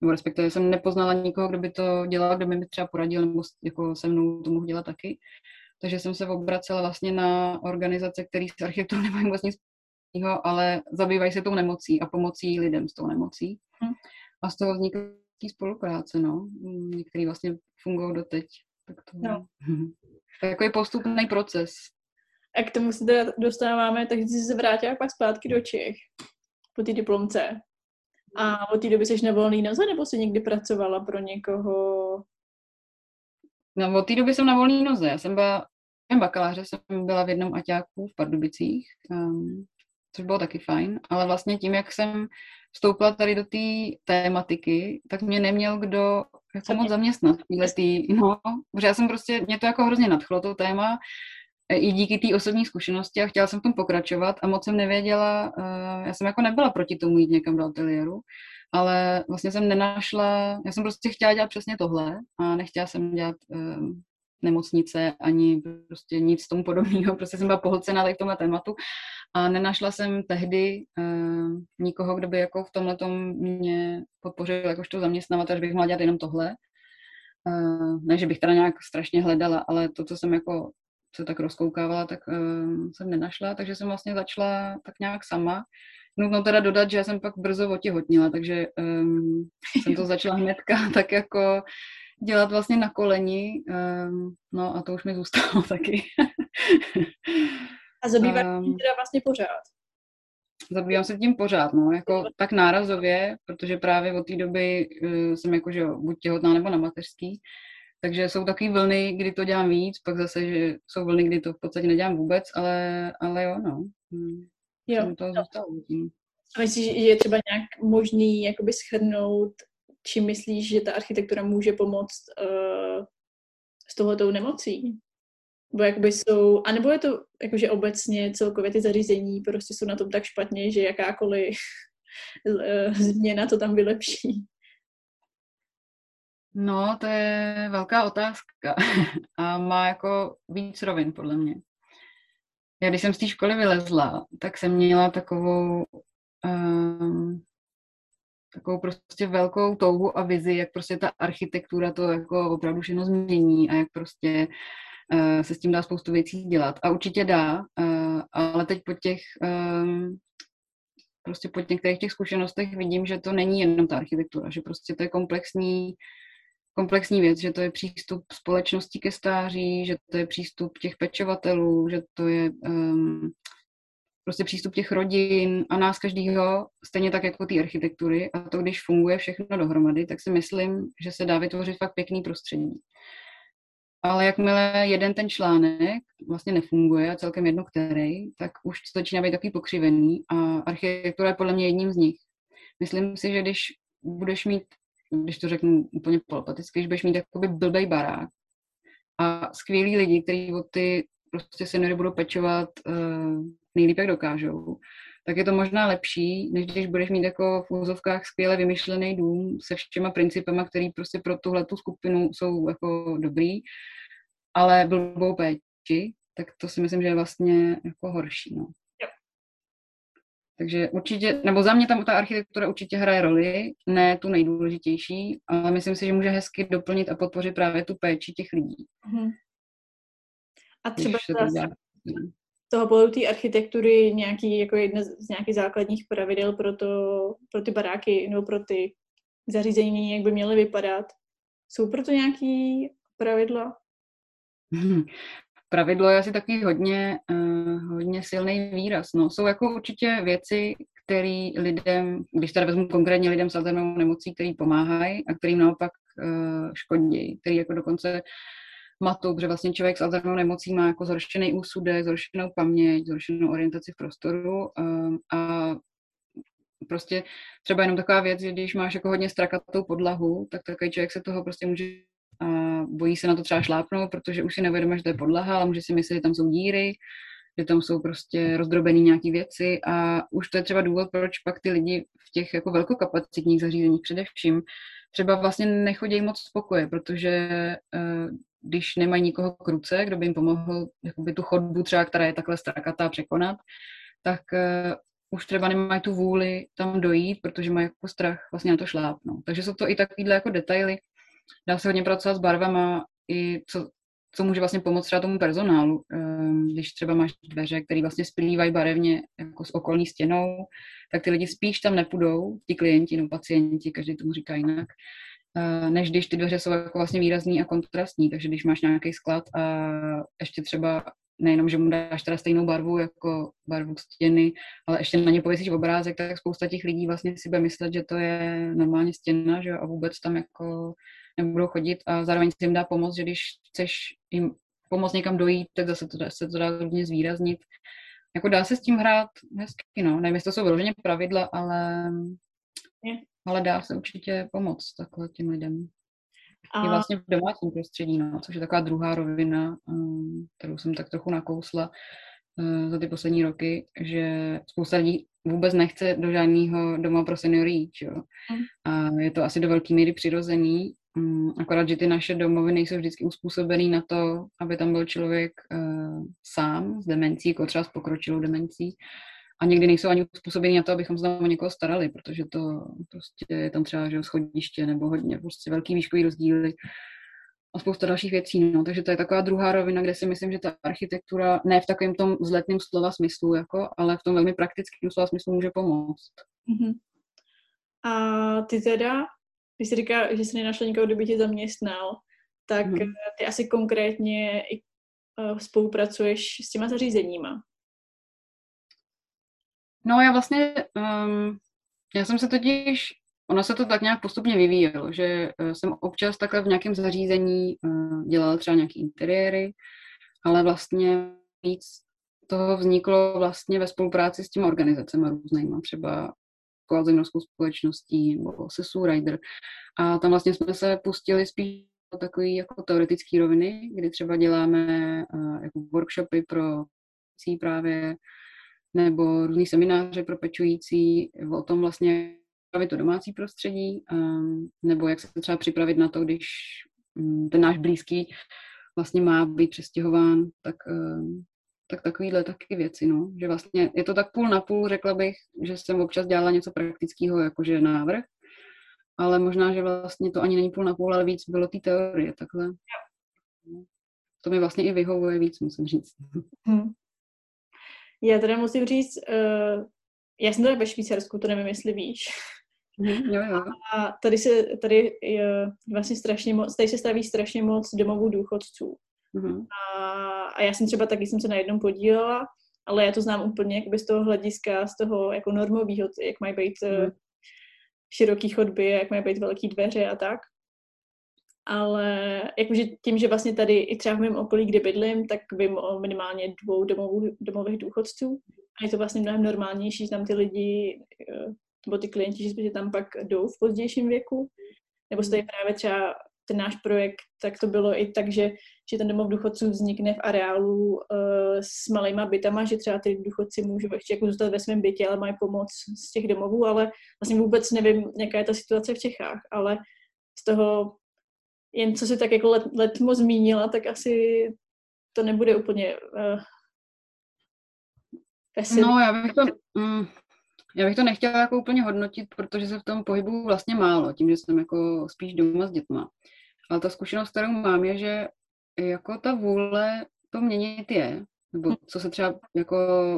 Nebo respektive jsem nepoznala nikoho, kdo by to dělal, kdo by mi třeba poradil, nebo jako se mnou to mohl dělat taky. Takže jsem se obracela vlastně na organizace, které s architekturou nemají vlastně společného, ale zabývají se tou nemocí a pomocí lidem s tou nemocí. Hmm. A z toho vznikly spolupráce, no. Některý vlastně fungují doteď. Tak to, no. takový postupný proces. A k tomu se teda dostáváme, takže jsi se vrátila pak zpátky do Čech po té diplomce. A od té doby jsi na volný noze, nebo jsi někdy pracovala pro někoho? No, od té doby jsem na volný noze. Já jsem byla bakaláře, jsem byla v jednom aťáku v Pardubicích, um, což bylo taky fajn, ale vlastně tím, jak jsem vstoupila tady do té tématiky, tak mě neměl kdo jako moc zaměstnat. Tý, no, protože já jsem prostě, mě to jako hrozně nadchlo, to téma, i díky té osobní zkušenosti a chtěla jsem v tom pokračovat a moc jsem nevěděla, uh, já jsem jako nebyla proti tomu jít někam do ateliéru, ale vlastně jsem nenašla, já jsem prostě chtěla dělat přesně tohle a nechtěla jsem dělat uh, nemocnice ani prostě nic tomu podobného, prostě jsem byla pohlcena tady k tomhle tématu a nenašla jsem tehdy uh, nikoho, kdo by jako v tomhle mě podpořil jakožto zaměstnavatel, že bych mohla dělat jenom tohle. Uh, ne, že bych teda nějak strašně hledala, ale to, co jsem jako se tak rozkoukávala, tak uh, jsem nenašla, takže jsem vlastně začala tak nějak sama. Nutno teda dodat, že já jsem pak brzo otěhotnila, takže um, jsem to začala hnedka tak jako dělat vlastně na koleni, um, no a to už mi zůstalo taky. a zabývat um, teda vlastně pořád? Zabývám se tím pořád, no, jako tak nárazově, protože právě od té doby uh, jsem jako, že buď těhotná nebo na mateřský, takže jsou takové vlny, kdy to dělám víc, pak zase, že jsou vlny, kdy to v podstatě nedělám vůbec, ale, ale jo, no. Hmm. Jo. to zůstalo tím. A myslíš, že je třeba nějak možný jakoby schrnout, či myslíš, že ta architektura může pomoct uh, s tohletou nemocí? Bo jakoby jsou, anebo je to jakože obecně celkově ty zařízení prostě jsou na tom tak špatně, že jakákoliv eh, změna to tam vylepší. No, to je velká otázka a má jako víc rovin, podle mě. já když jsem z té školy vylezla, tak jsem měla takovou um, takovou prostě velkou touhu a vizi, jak prostě ta architektura to jako opravdu všechno změní a jak prostě uh, se s tím dá spoustu věcí dělat. A určitě dá, uh, ale teď po těch um, prostě po některých těch zkušenostech vidím, že to není jenom ta architektura, že prostě to je komplexní komplexní věc, že to je přístup společnosti ke stáří, že to je přístup těch pečovatelů, že to je um, prostě přístup těch rodin a nás každýho, stejně tak jako té architektury. A to, když funguje všechno dohromady, tak si myslím, že se dá vytvořit fakt pěkný prostředí. Ale jakmile jeden ten článek vlastně nefunguje, a celkem jedno který, tak už začíná být takový pokřivený a architektura je podle mě jedním z nich. Myslím si, že když budeš mít, když to řeknu úplně polopaticky, když budeš mít takový blbej barák a skvělí lidi, kteří o ty prostě seniory budou pečovat uh, nejlíp, jak dokážou, tak je to možná lepší, než když budeš mít jako v úzovkách skvěle vymyšlený dům se všema principama, který prostě pro tuhle tu skupinu jsou jako dobrý, ale blbou péči, tak to si myslím, že je vlastně jako horší. No. Takže určitě, nebo za mě tam ta architektura určitě hraje roli, ne tu nejdůležitější, ale myslím si, že může hezky doplnit a podpořit právě tu péči těch lidí. Mm-hmm. A třeba toho pohledu té architektury nějaký, jako jedna z nějakých základních pravidel pro, to, pro ty baráky nebo pro ty zařízení, jak by měly vypadat. Jsou proto nějaký pravidla? Hmm. Pravidlo je asi taky hodně, uh, hodně silný výraz. No. Jsou jako určitě věci, které lidem, když tady vezmu konkrétně lidem s Alzheimerovou nemocí, který pomáhají a kterým naopak uh, škodí, který jako dokonce matu, protože vlastně člověk s Alzheimerovou nemocí má jako zhoršený úsudek, zhoršenou paměť, zhoršenou orientaci v prostoru um, a prostě třeba jenom taková věc, že když máš jako hodně strakatou podlahu, tak takový člověk se toho prostě může a bojí se na to třeba šlápnout, protože už si nevědomí, že to je podlaha, ale může si myslet, že tam jsou díry, že tam jsou prostě rozdrobené nějaké věci a už to je třeba důvod, proč pak ty lidi v těch jako velkokapacitních zařízeních především třeba vlastně nechodí moc spokoje, protože uh, když nemají nikoho k ruce, kdo by jim pomohl jakoby tu chodbu třeba, která je takhle strakatá, překonat, tak uh, už třeba nemají tu vůli tam dojít, protože mají jako strach vlastně na to šlápnout. Takže jsou to i takovýhle jako detaily. Dá se hodně pracovat s barvama, i co, co může vlastně pomoct třeba tomu personálu. Um, když třeba máš dveře, které vlastně splývají barevně jako s okolní stěnou, tak ty lidi spíš tam nepůjdou, ti klienti nebo pacienti, každý tomu říká jinak, Eh, než když ty dveře jsou jako vlastně výrazný a kontrastní. Takže když máš nějaký sklad a ještě třeba nejenom, že mu dáš teda stejnou barvu jako barvu stěny, ale ještě na ně pověsíš obrázek, tak spousta těch lidí vlastně si bude myslet, že to je normálně stěna, že a vůbec tam jako nebudou chodit a zároveň si jim dá pomoct, že když chceš jim pomoct někam dojít, tak zase to, se to dá hodně zvýraznit. Jako dá se s tím hrát hezky, no. Nevím, jestli to jsou vyloženě pravidla, ale ale dá se určitě pomoct takhle těm lidem. A... I vlastně v domácím prostředí, no, což je taková druhá rovina, um, kterou jsem tak trochu nakousla uh, za ty poslední roky, že spousta lidí vůbec nechce do žádného doma pro seniory jít, jo. Mm. A je to asi do velké míry přirozený, akorát, že ty naše domovy nejsou vždycky uspůsobený na to, aby tam byl člověk uh, sám s demencí, jako třeba s pokročilou demencí, a někdy nejsou ani způsobeny na to, abychom se tam o někoho starali, protože to prostě je tam třeba že schodiště nebo hodně prostě velký výškový rozdíly a spousta dalších věcí. No. Takže to je taková druhá rovina, kde si myslím, že ta architektura ne v takovém tom vzletném slova smyslu, jako, ale v tom velmi praktickém slova smyslu může pomoct. Mm-hmm. A ty teda, když jsi říká, že jsi nenašla někoho, kdo by tě zaměstnal, tak mm-hmm. ty asi konkrétně i uh, spolupracuješ s těma zařízeníma. No já vlastně, um, já jsem se totiž, ono se to tak nějak postupně vyvíjelo, že uh, jsem občas takhle v nějakém zařízení uh, dělala třeba nějaké interiéry, ale vlastně víc toho vzniklo vlastně ve spolupráci s těmi organizacemi různýma, třeba Alzheimerskou společností nebo Sesu Rider. A tam vlastně jsme se pustili spíš do takové jako teoretické roviny, kdy třeba děláme uh, jako workshopy pro právě nebo různý semináře pro pečující o tom vlastně připravit to domácí prostředí, um, nebo jak se třeba připravit na to, když um, ten náš blízký vlastně má být přestěhován, tak um, tak takovýhle taky věci, no. Že vlastně je to tak půl na půl, řekla bych, že jsem občas dělala něco praktického, jakože návrh, ale možná, že vlastně to ani není půl na půl, ale víc bylo té teorie, takhle. To mi vlastně i vyhovuje víc, musím říct. Hmm. Já teda musím říct, uh, já jsem teda ve Švýcarsku, to nevím, jestli víš. Mm, jo, jo. A tady se, tady je vlastně strašně moc, tady se staví strašně moc domovů důchodců. Mm-hmm. A, a já jsem třeba taky jsem se na jednom podílela, ale já to znám úplně jakoby z toho hlediska, z toho jako normového, jak mají být mm. široký chodby, jak mají být velký dveře a tak. Ale jakože tím, že vlastně tady i třeba v mém okolí, kde bydlím, tak vím o minimálně dvou domovů, domových důchodců. A je to vlastně mnohem normálnější, že tam ty lidi eh, nebo ty klienti, že tam pak jdou v pozdějším věku. Nebo stojí právě třeba ten náš projekt, tak to bylo i tak, že, že ten domov důchodců vznikne v areálu uh, s malýma bytama, že třeba ty důchodci můžou ještě jako zůstat ve svém bytě, ale mají pomoc z těch domovů, ale vlastně vůbec nevím, jaká je ta situace v Čechách, ale z toho, jen co si tak jako let, letmo zmínila, tak asi to nebude úplně uh, No, já bych to, mm, já bych to nechtěla jako úplně hodnotit, protože se v tom pohybu vlastně málo, tím, že jsem jako spíš doma s dětma. Ale ta zkušenost, kterou mám, je, že jako ta vůle to měnit je, nebo co se třeba jako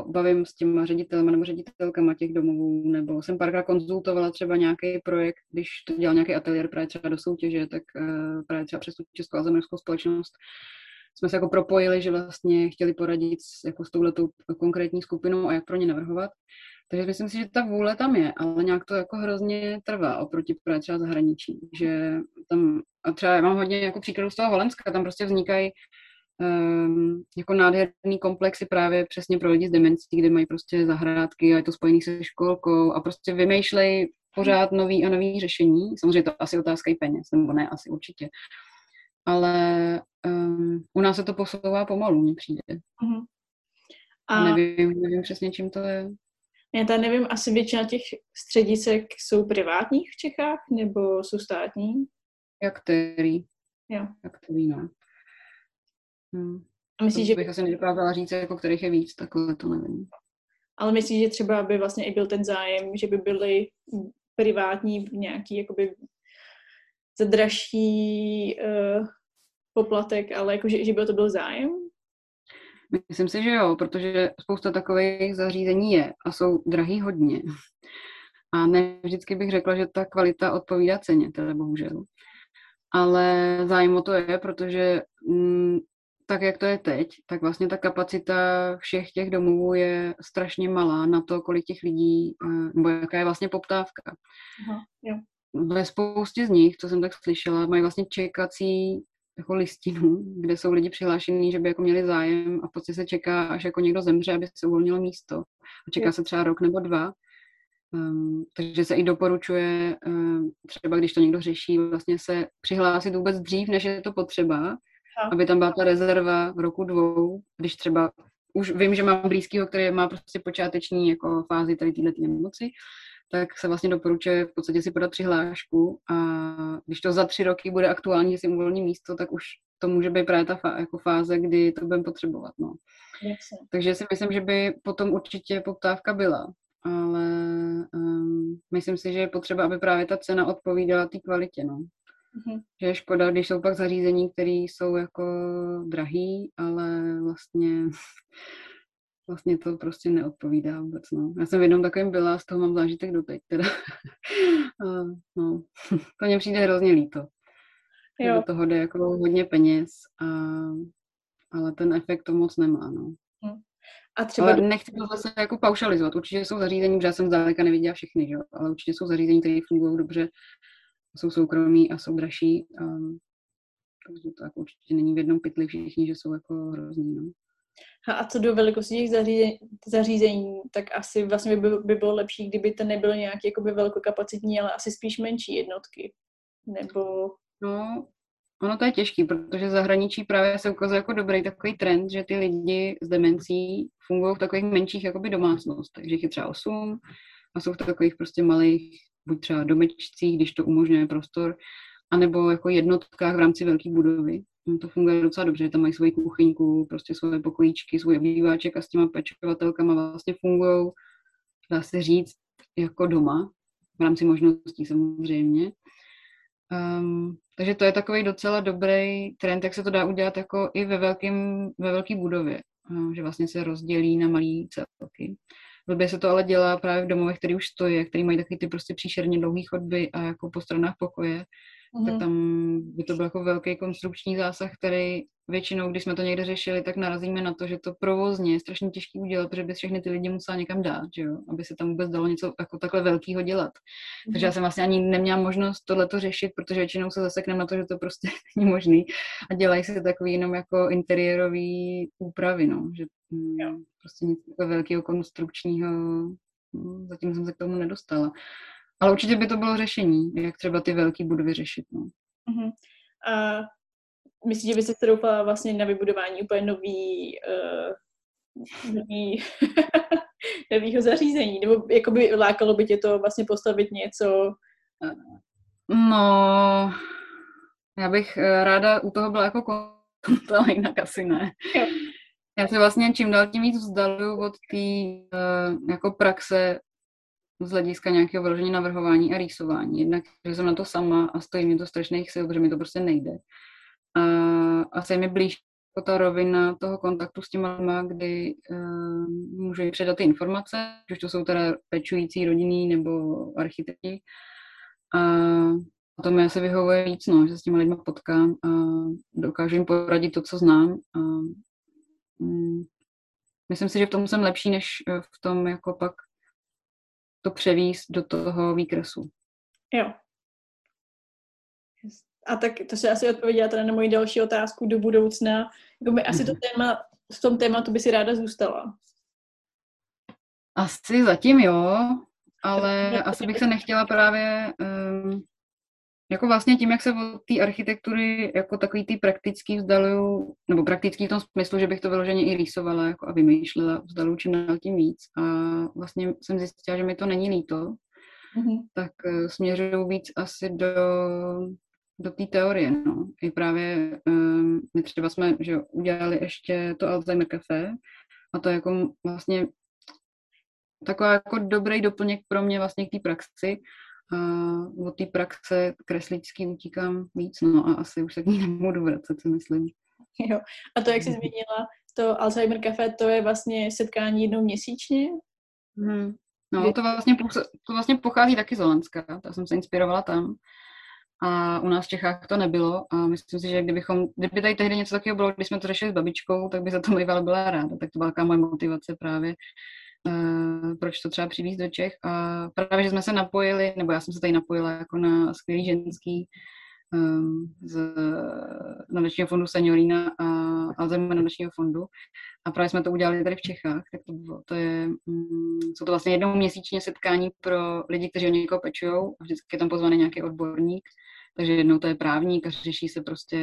bavím s těma ředitelema nebo ředitelkama těch domovů, nebo jsem párkrát konzultovala třeba nějaký projekt, když to dělal nějaký ateliér právě třeba do soutěže, tak uh, právě třeba přes tu Českou a zemědělskou společnost jsme se jako propojili, že vlastně chtěli poradit s, jako s touhletou konkrétní skupinou a jak pro ně navrhovat. Takže myslím si, že ta vůle tam je, ale nějak to jako hrozně trvá oproti právě třeba zahraničí. Že tam, a třeba já mám hodně jako příkladů z toho Holandska, tam prostě vznikají um, jako nádherný komplexy právě přesně pro lidi s demencí, kde mají prostě zahrádky a je to spojený se školkou a prostě vymýšlej pořád nový a nový řešení. Samozřejmě to asi otázka i peněz, nebo ne, asi určitě. Ale um, u nás se to posouvá pomalu, mně přijde. Uh-huh. A... Nevím, nevím přesně, čím to je. Já tady nevím, asi většina těch středisek jsou privátních v Čechách, nebo jsou státní? Jak který? Jo. Jak který, no. Hmm. A myslíš, že... bych asi nedokázala říct, jako kterých je víc, takhle to nevím. Ale myslíš, že třeba by vlastně i byl ten zájem, že by byly privátní nějaký jakoby zadražší uh, poplatek, ale jakože, že by to byl zájem? Myslím si, že jo, protože spousta takových zařízení je a jsou drahý hodně. A ne vždycky bych řekla, že ta kvalita odpovídá ceně, teda bohužel. Ale zájem o to je, protože m, mm, tak, jak to je teď, tak vlastně ta kapacita všech těch domovů je strašně malá na to, kolik těch lidí, eh, nebo jaká je vlastně poptávka. Aha, jo. Ve spoustě z nich, co jsem tak slyšela, mají vlastně čekací jako listinu, kde jsou lidi přihlášení, že by jako měli zájem a v podstatě se čeká, až jako někdo zemře, aby se uvolnilo místo. A čeká se třeba rok nebo dva. Um, takže se i doporučuje, um, třeba když to někdo řeší, vlastně se přihlásit vůbec dřív, než je to potřeba, aby tam byla ta rezerva v roku dvou, když třeba už vím, že mám blízkého, který má prostě počáteční jako fázi tady této nemoci, tak se vlastně doporučuje v podstatě si podat přihlášku a když to za tři roky bude aktuální, že si uvolní místo, tak už to může být právě ta fá, jako fáze, kdy to budeme potřebovat. No. Takže si myslím, že by potom určitě poptávka byla, ale um, myslím si, že je potřeba, aby právě ta cena odpovídala té kvalitě. No. Mm-hmm. Že je škoda, když jsou pak zařízení, které jsou jako drahý, ale vlastně vlastně to prostě neodpovídá vůbec, no. Já jsem v jednom takovém byla, z toho mám zážitek doteď, teda. a, no, to mně přijde hrozně líto. Jo. Do toho jde jako hodně peněz, a, ale ten efekt to moc nemá, no. Hm. A třeba... Ale nechci to zase jako paušalizovat. Určitě jsou zařízení, protože já jsem zdaleka neviděla všechny, že? ale určitě jsou zařízení, které fungují dobře, jsou soukromí a jsou dražší. A, takže to jako určitě není v jednom pytli všichni, že jsou jako hrozní. No. A co do velikosti těch zařízení, zařízení tak asi vlastně by, by bylo lepší, kdyby to nebylo nějaký jakoby velkokapacitní, ale asi spíš menší jednotky. Nebo... No, ono to je těžký, protože zahraničí právě se ukazuje jako dobrý takový trend, že ty lidi s demencí fungují v takových menších jakoby domácnostech, že jich je třeba osm a jsou v takových prostě malých, buď třeba domečcích, když to umožňuje prostor, anebo jako jednotkách v rámci velké budovy. To funguje docela dobře, že tam mají svoji kuchyňku, prostě svoje pokojíčky, svůj obýváček a s těma pečovatelkama vlastně fungují, dá se říct, jako doma, v rámci možností samozřejmě. Um, takže to je takový docela dobrý trend, jak se to dá udělat jako i ve, velkým, ve velké budově, um, že vlastně se rozdělí na malé celky. Blbě se to ale dělá právě v domovech, který už stojí, který mají taky ty prostě příšerně dlouhé chodby a jako po stranách pokoje, mm-hmm. tak tam by to byl jako velký konstrukční zásah, který většinou, když jsme to někde řešili, tak narazíme na to, že to provozně je strašně těžké udělat, protože by všechny ty lidi musela někam dát, že jo? aby se tam vůbec dalo něco jako takhle velkého dělat. Mm-hmm. Takže já jsem vlastně ani neměla možnost tohleto řešit, protože většinou se zasekneme na to, že to prostě není možný a dělají se takový jenom jako interiérový úpravy, no, že jo. prostě nic takového velkého konstrukčního, no, zatím jsem se k tomu nedostala. Ale určitě by to bylo řešení, jak třeba ty velké budovy řešit. No. Uh-huh. A myslíš, že by se doufala vlastně na vybudování úplně nový, uh, nový novýho zařízení? Nebo jakoby lákalo by tě to vlastně postavit něco? No, já bych eh, ráda u toho byla jako kontrola, jinak asi ne. Já se vlastně čím dál tím víc vzdaluju od té uh, jako praxe z hlediska nějakého vyložení navrhování a rýsování. Jednak, že jsem na to sama a stojí mi to strašných sil, protože mi to prostě nejde. A asi mi blíž jako ta rovina toho kontaktu s těma lidma, kdy uh, můžu předat ty informace, už to jsou teda pečující rodinný nebo architekti. A to mi asi vyhovuje víc, no, že s těma lidma potkám a dokážu jim poradit to, co znám. A, um, myslím si, že v tom jsem lepší, než v tom jako pak to převíst do toho výkresu. Jo. A tak to se asi odpověděla teda na moji další otázku do budoucna. Jako by asi to mhm. téma, v tom tématu by si ráda zůstala. Asi zatím jo, ale asi bych se nechtěla právě um, jako vlastně tím, jak se od té architektury jako takový ty praktický vzdaluju, nebo praktický v tom smyslu, že bych to vyloženě i rýsovala jako a vymýšlela, vzdaluju čím dál tím víc. A vlastně jsem zjistila, že mi to není líto, mm-hmm. tak uh, směřuju víc asi do, do té teorie. No. I právě um, my třeba jsme že udělali ještě to Alzheimer Café a to je jako vlastně taková jako dobrý doplněk pro mě vlastně k té praxi, a od té praxe kresličský utíkám víc, no a asi už se k ní nebudu vracet, si myslím. Jo. A to, jak jsi zmínila, to Alzheimer Café, to je vlastně setkání jednou měsíčně? Hmm. No, to vlastně, to vlastně pochází taky z Holandska, to jsem se inspirovala tam. A u nás v Čechách to nebylo a myslím si, že kdybychom, kdyby tady tehdy něco takového bylo, když jsme to řešili s babičkou, tak by za to bývala byla ráda. Tak to byla taková moje motivace právě proč to třeba přivízt do Čech. A právě, že jsme se napojili, nebo já jsem se tady napojila jako na skvělý ženský um, z nadačního fondu Seniorina a Alzheimer nadačního fondu. A právě jsme to udělali tady v Čechách, tak to, bylo, to je, um, jsou to vlastně jednou měsíčně setkání pro lidi, kteří o někoho pečují a vždycky je tam pozvaný nějaký odborník. Takže jednou to je právník a řeší se prostě,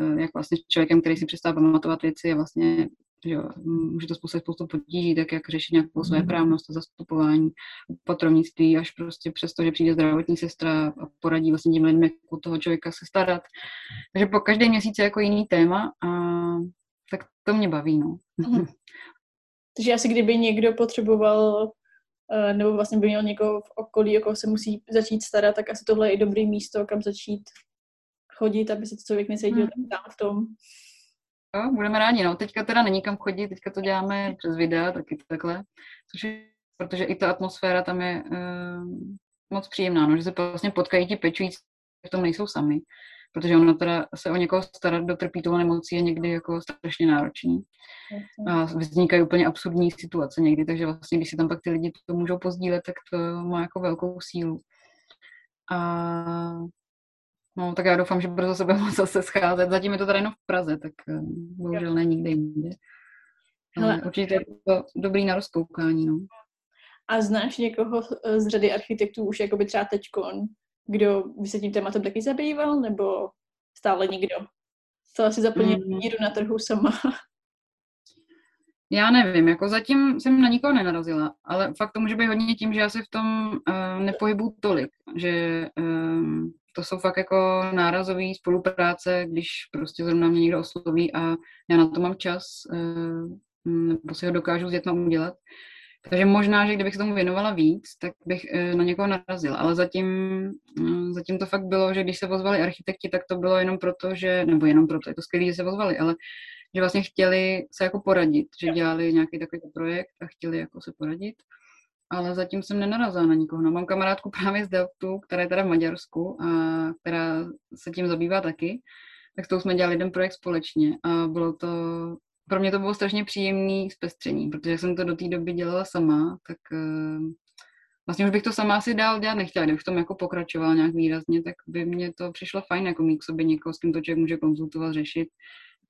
uh, jak vlastně s člověkem, který si přestává pamatovat věci, je vlastně že jo, může to způsobit spoustu potíží, tak jak řešit nějakou své mhm. právnost a zastupování, patrovnictví, až prostě přesto, že přijde zdravotní sestra a poradí vlastně těm lidem, jak u toho člověka se starat. Takže po každý měsíc je jako jiný téma a tak to mě baví, no. Mhm. Takže asi kdyby někdo potřeboval eh, nebo vlastně by měl někoho v okolí, o koho se musí začít starat, tak asi tohle je i dobrý místo, kam začít chodit, aby se to člověk necítil mm. tam v tom. Jo, budeme rádi, no. Teďka teda není kam chodit, teďka to děláme přes videa, taky takhle, což je, protože i ta atmosféra tam je uh, moc příjemná, no, že se vlastně potkají ti pečující, v tom nejsou sami, protože ono teda se o někoho starat, kdo trpí tou nemocí, je někdy jako strašně náročný. A vznikají úplně absurdní situace někdy, takže vlastně, když si tam pak ty lidi to můžou pozdílet, tak to má jako velkou sílu. A No, tak já doufám, že brzo se budeme zase scházet. Zatím je to tady jenom v Praze, tak eh, bohužel ne nikde jinde. Ale určitě je to dobrý na rozkoukání, no. A znáš někoho z řady architektů už jakoby třeba teďkon, kdo by se tím tématem taky zabýval, nebo stále nikdo? Stále si zaplnil mm. díru na trhu sama. Já nevím, jako zatím jsem na nikoho nenarazila, ale fakt to může být hodně tím, že já se v tom uh, nepohybu tolik, že um, to jsou fakt jako nárazové spolupráce, když prostě zrovna mě někdo osloví a já na to mám čas, uh, nebo si ho dokážu dětma udělat. Takže možná, že kdybych se tomu věnovala víc, tak bych uh, na někoho narazila. Ale zatím, uh, zatím to fakt bylo, že když se pozvali architekti, tak to bylo jenom proto, že, nebo jenom proto, je to skvělé, že se pozvali, ale že vlastně chtěli se jako poradit, že dělali nějaký takový projekt a chtěli jako se poradit. Ale zatím jsem nenarazila na nikoho. No, mám kamarádku právě z Deltu, která je teda v Maďarsku a která se tím zabývá taky. Tak s tou jsme dělali jeden projekt společně a bylo to, pro mě to bylo strašně příjemný zpestření, protože jsem to do té doby dělala sama, tak uh, vlastně už bych to sama asi dál dělat nechtěla, kdybych v tom jako pokračovala nějak výrazně, tak by mě to přišlo fajn, jako mít k sobě někoho, s kým to člověk může konzultovat, řešit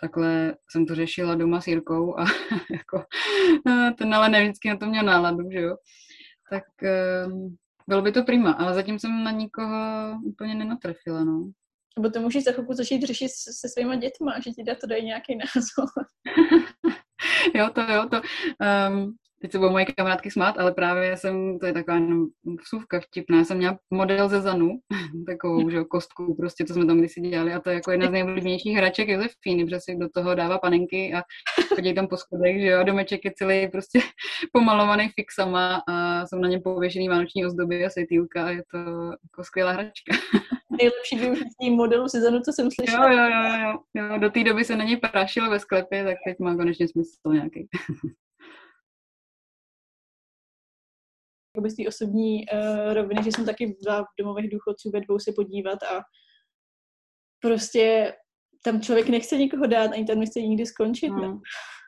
takhle jsem to řešila doma s Jirkou a jako, ten ale ne vždycky na to měl náladu, že jo. Tak ehm, bylo by to prima, ale zatím jsem na nikoho úplně nenatrefila, no. Nebo to můžeš za chvilku začít řešit se svýma dětma, že ti dá to dají nějaký názor. jo, to jo, to. Um, teď se budou moje kamarádky smát, ale právě jsem, to je taková jenom vsuvka vtipná, jsem měla model ze Zanu, takovou, že kostku, prostě to jsme tam kdysi dělali a to je jako jedna z nejoblíbenějších hraček Josefíny, protože si do toho dává panenky a chodí tam po schodech, že jo, domeček je celý prostě pomalovaný fixama a jsou na něm pověšený vánoční ozdoby a světýlka a je to jako skvělá hračka. Nejlepší využití modelu Zanu, co jsem slyšela. Jo, jo, jo, jo, jo. do té doby se na něj prašilo ve sklepě, tak teď má konečně smysl nějaký. Z té osobní uh, roviny, že jsem taky byla v domových důchodců ve dvou se podívat a prostě tam člověk nechce nikoho dát, ani tam nechce nikdy skončit. No,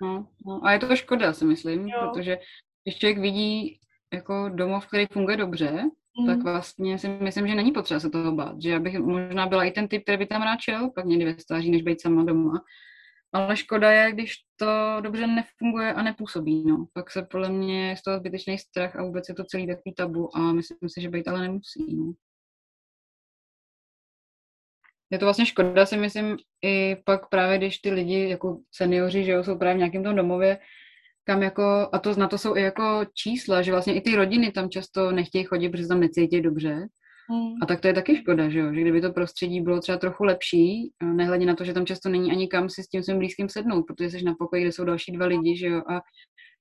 no, no. A je to škoda, si myslím, jo. protože když člověk vidí jako domov, který funguje dobře, mm. tak vlastně si myslím, že není potřeba se toho bát. Že já bych možná byla i ten typ, který by tam rád šel, pak někdy ve stáří, než být sama doma. Ale škoda je, když to dobře nefunguje a nepůsobí. No. Pak se podle mě z toho zbytečný strach a vůbec je to celý takový tabu a myslím si, že být ale nemusí. No. Je to vlastně škoda, si myslím, i pak právě, když ty lidi, jako seniori, že jo, jsou právě v nějakém tom domově, kam jako, a to na to jsou i jako čísla, že vlastně i ty rodiny tam často nechtějí chodit, protože tam necítí dobře. Hmm. A tak to je taky škoda, že jo? že kdyby to prostředí bylo třeba trochu lepší, nehledě na to, že tam často není ani kam si s tím svým blízkým sednout, protože jsi na pokoji, kde jsou další dva lidi, že jo, a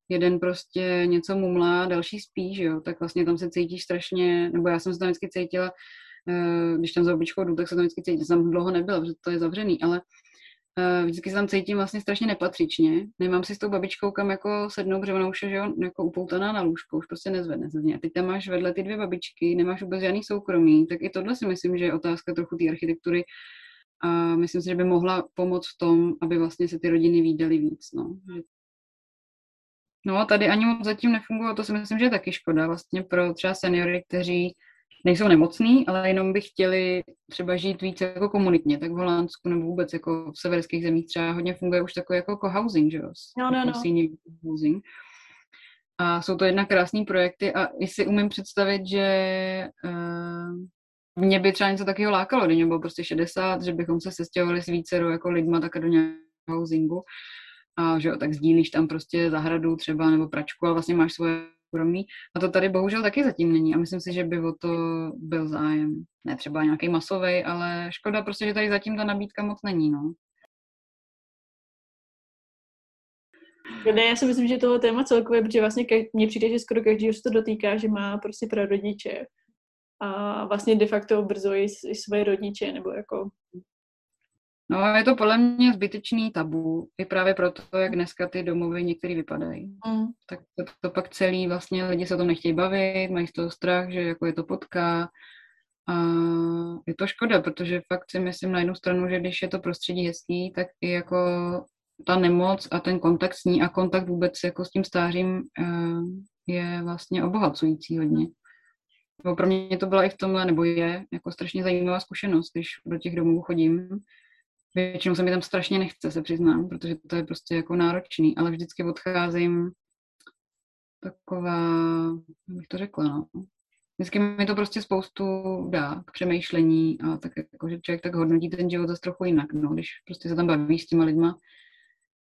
jeden prostě něco mumlá, další spí, že jo, tak vlastně tam se cítíš strašně, nebo já jsem se tam vždycky cítila, eh, když tam za obličkou jdu, tak se tam vždycky cítím, jsem dlouho nebyla, protože to je zavřený, ale vždycky se tam cítím vlastně strašně nepatřičně. Nemám si s tou babičkou kam jako sednout, protože ona už je že jo, jako upoutaná na lůžko, už prostě nezvedne se z něj. A teď tam máš vedle ty dvě babičky, nemáš vůbec žádný soukromí, tak i tohle si myslím, že je otázka trochu té architektury a myslím si, že by mohla pomoct v tom, aby vlastně se ty rodiny výdaly víc. No. no tady ani moc zatím nefunguje, to si myslím, že je taky škoda vlastně pro třeba seniory, kteří nejsou nemocní, ale jenom by chtěli třeba žít více jako komunitně, tak v Holandsku nebo vůbec jako v severských zemích třeba hodně funguje už takový jako co-housing, že jo? No, no, no. Housing. A jsou to jedna krásný projekty a i si umím představit, že uh, mě by třeba něco takového lákalo, když mě bylo prostě 60, že bychom se sestěhovali s více jako lidma také do nějakého housingu a že jo, tak sdílíš tam prostě zahradu třeba nebo pračku a vlastně máš svoje soukromí. A to tady bohužel taky zatím není a myslím si, že by o to byl zájem. Ne třeba nějaký masový, ale škoda prostě, že tady zatím ta nabídka moc není, no. Ne, já si myslím, že tohle téma celkově, protože vlastně mně přijde, že skoro každý se to dotýká, že má prostě prarodiče a vlastně de facto i své rodiče, nebo jako No je to podle mě zbytečný tabu, i právě proto, jak dneska ty domovy některý vypadají. Mm. Tak to, to pak celý vlastně lidi se o tom nechtějí bavit, mají z toho strach, že jako je to potká. A je to škoda, protože fakt si myslím na jednu stranu, že když je to prostředí hezký, tak i jako ta nemoc a ten kontakt s ní a kontakt vůbec jako s tím stářím eh, je vlastně obohacující hodně. Pro mě to byla i v tomhle, nebo je jako strašně zajímavá zkušenost, když do těch domů chodím, Většinou se mi tam strašně nechce, se přiznám, protože to je prostě jako náročný, ale vždycky odcházím taková, jak bych to řekla, no. Vždycky mi to prostě spoustu dá k přemýšlení a tak jako, že člověk tak hodnotí ten život zase trochu jinak, no, když prostě se tam baví s těma lidma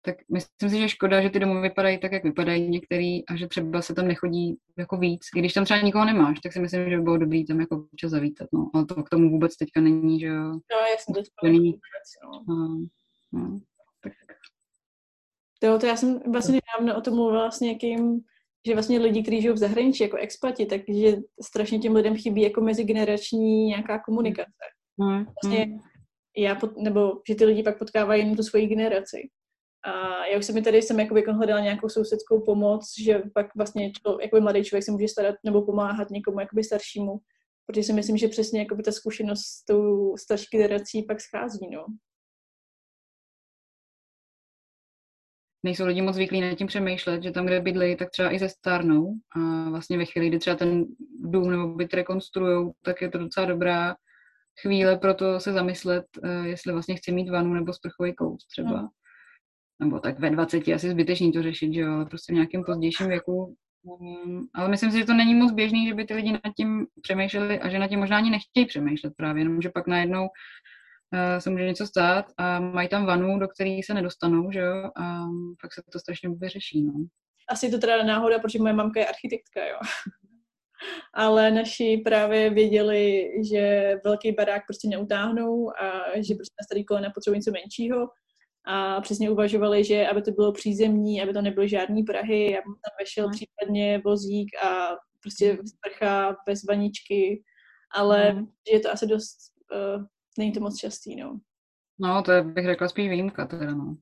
tak myslím si, že škoda, že ty domy vypadají tak, jak vypadají některý a že třeba se tam nechodí jako víc. I když tam třeba nikoho nemáš, tak si myslím, že by bylo dobrý tam jako občas zavítat, no. Ale to k tomu vůbec teďka není, že jo. No, jasně, to, to není. No. No, no, tak. To, to já jsem vlastně nedávno o tom mluvila s někým, že vlastně lidi, kteří žijou v zahraničí jako expati, takže strašně těm lidem chybí jako mezigenerační nějaká komunikace. Mm, Vlastně mm. já, pot, nebo že ty lidi pak potkávají jenom tu svoji generaci. A já už jsem mi tady jsem jako hledala nějakou sousedskou pomoc, že pak vlastně člo, jako mladý člověk se může starat nebo pomáhat někomu jakoby staršímu, protože si myslím, že přesně jakoby ta zkušenost s tou starší generací pak schází, no. nejsou lidi moc zvyklí nad tím přemýšlet, že tam, kde bydlejí, tak třeba i ze stárnou. A vlastně ve chvíli, kdy třeba ten dům nebo byt rekonstruují, tak je to docela dobrá chvíle pro to se zamyslet, eh, jestli vlastně chci mít vanu nebo sprchový kout třeba. Nebo tak ve 20 je asi zbytečný to řešit, že jo, ale prostě v nějakém pozdějším věku. Mm, Ale myslím si, že to není moc běžný, že by ty lidi nad tím přemýšleli a že nad tím možná ani nechtějí přemýšlet právě, jenom že pak najednou eh, se může něco stát a mají tam vanu, do které se nedostanou, že jo, a pak se to strašně vyřeší, no. Asi je to teda náhoda, protože moje mamka je architektka, jo. Ale naši právě věděli, že velký barák prostě neutáhnou a že prostě na starý kolena potřebují něco menšího. A přesně uvažovali, že aby to bylo přízemní, aby to nebyly žádný Prahy, aby tam vešel Mhm. případně vozík a prostě sprcha bez vaničky, ale Mhm. že je to asi dost, uh, není to moc častý, no. No, to je, bych řekla spíš výjimka teda, no.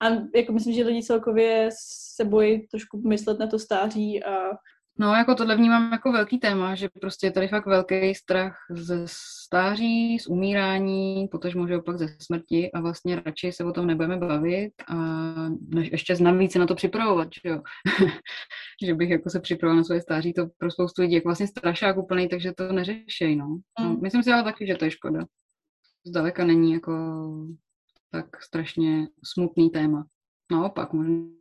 A jako myslím, že lidi celkově se bojí trošku myslet na to stáří a No, jako tohle vnímám jako velký téma, že prostě je tady fakt velký strach ze stáří, z umírání, potažmo, že opak ze smrti a vlastně radši se o tom nebudeme bavit a než ještě navíc se na to připravovat, že jo. že bych jako se připravovala na svoje stáří, to pro spoustu lidí jako vlastně strašák úplný, takže to neřešej, no. no. Mm. Myslím si ale taky, že to je škoda. Zdaleka není jako tak strašně smutný téma. Naopak, možná.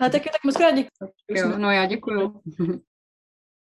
Ale taky tak moc krát děkuji. Jo, no já děkuju.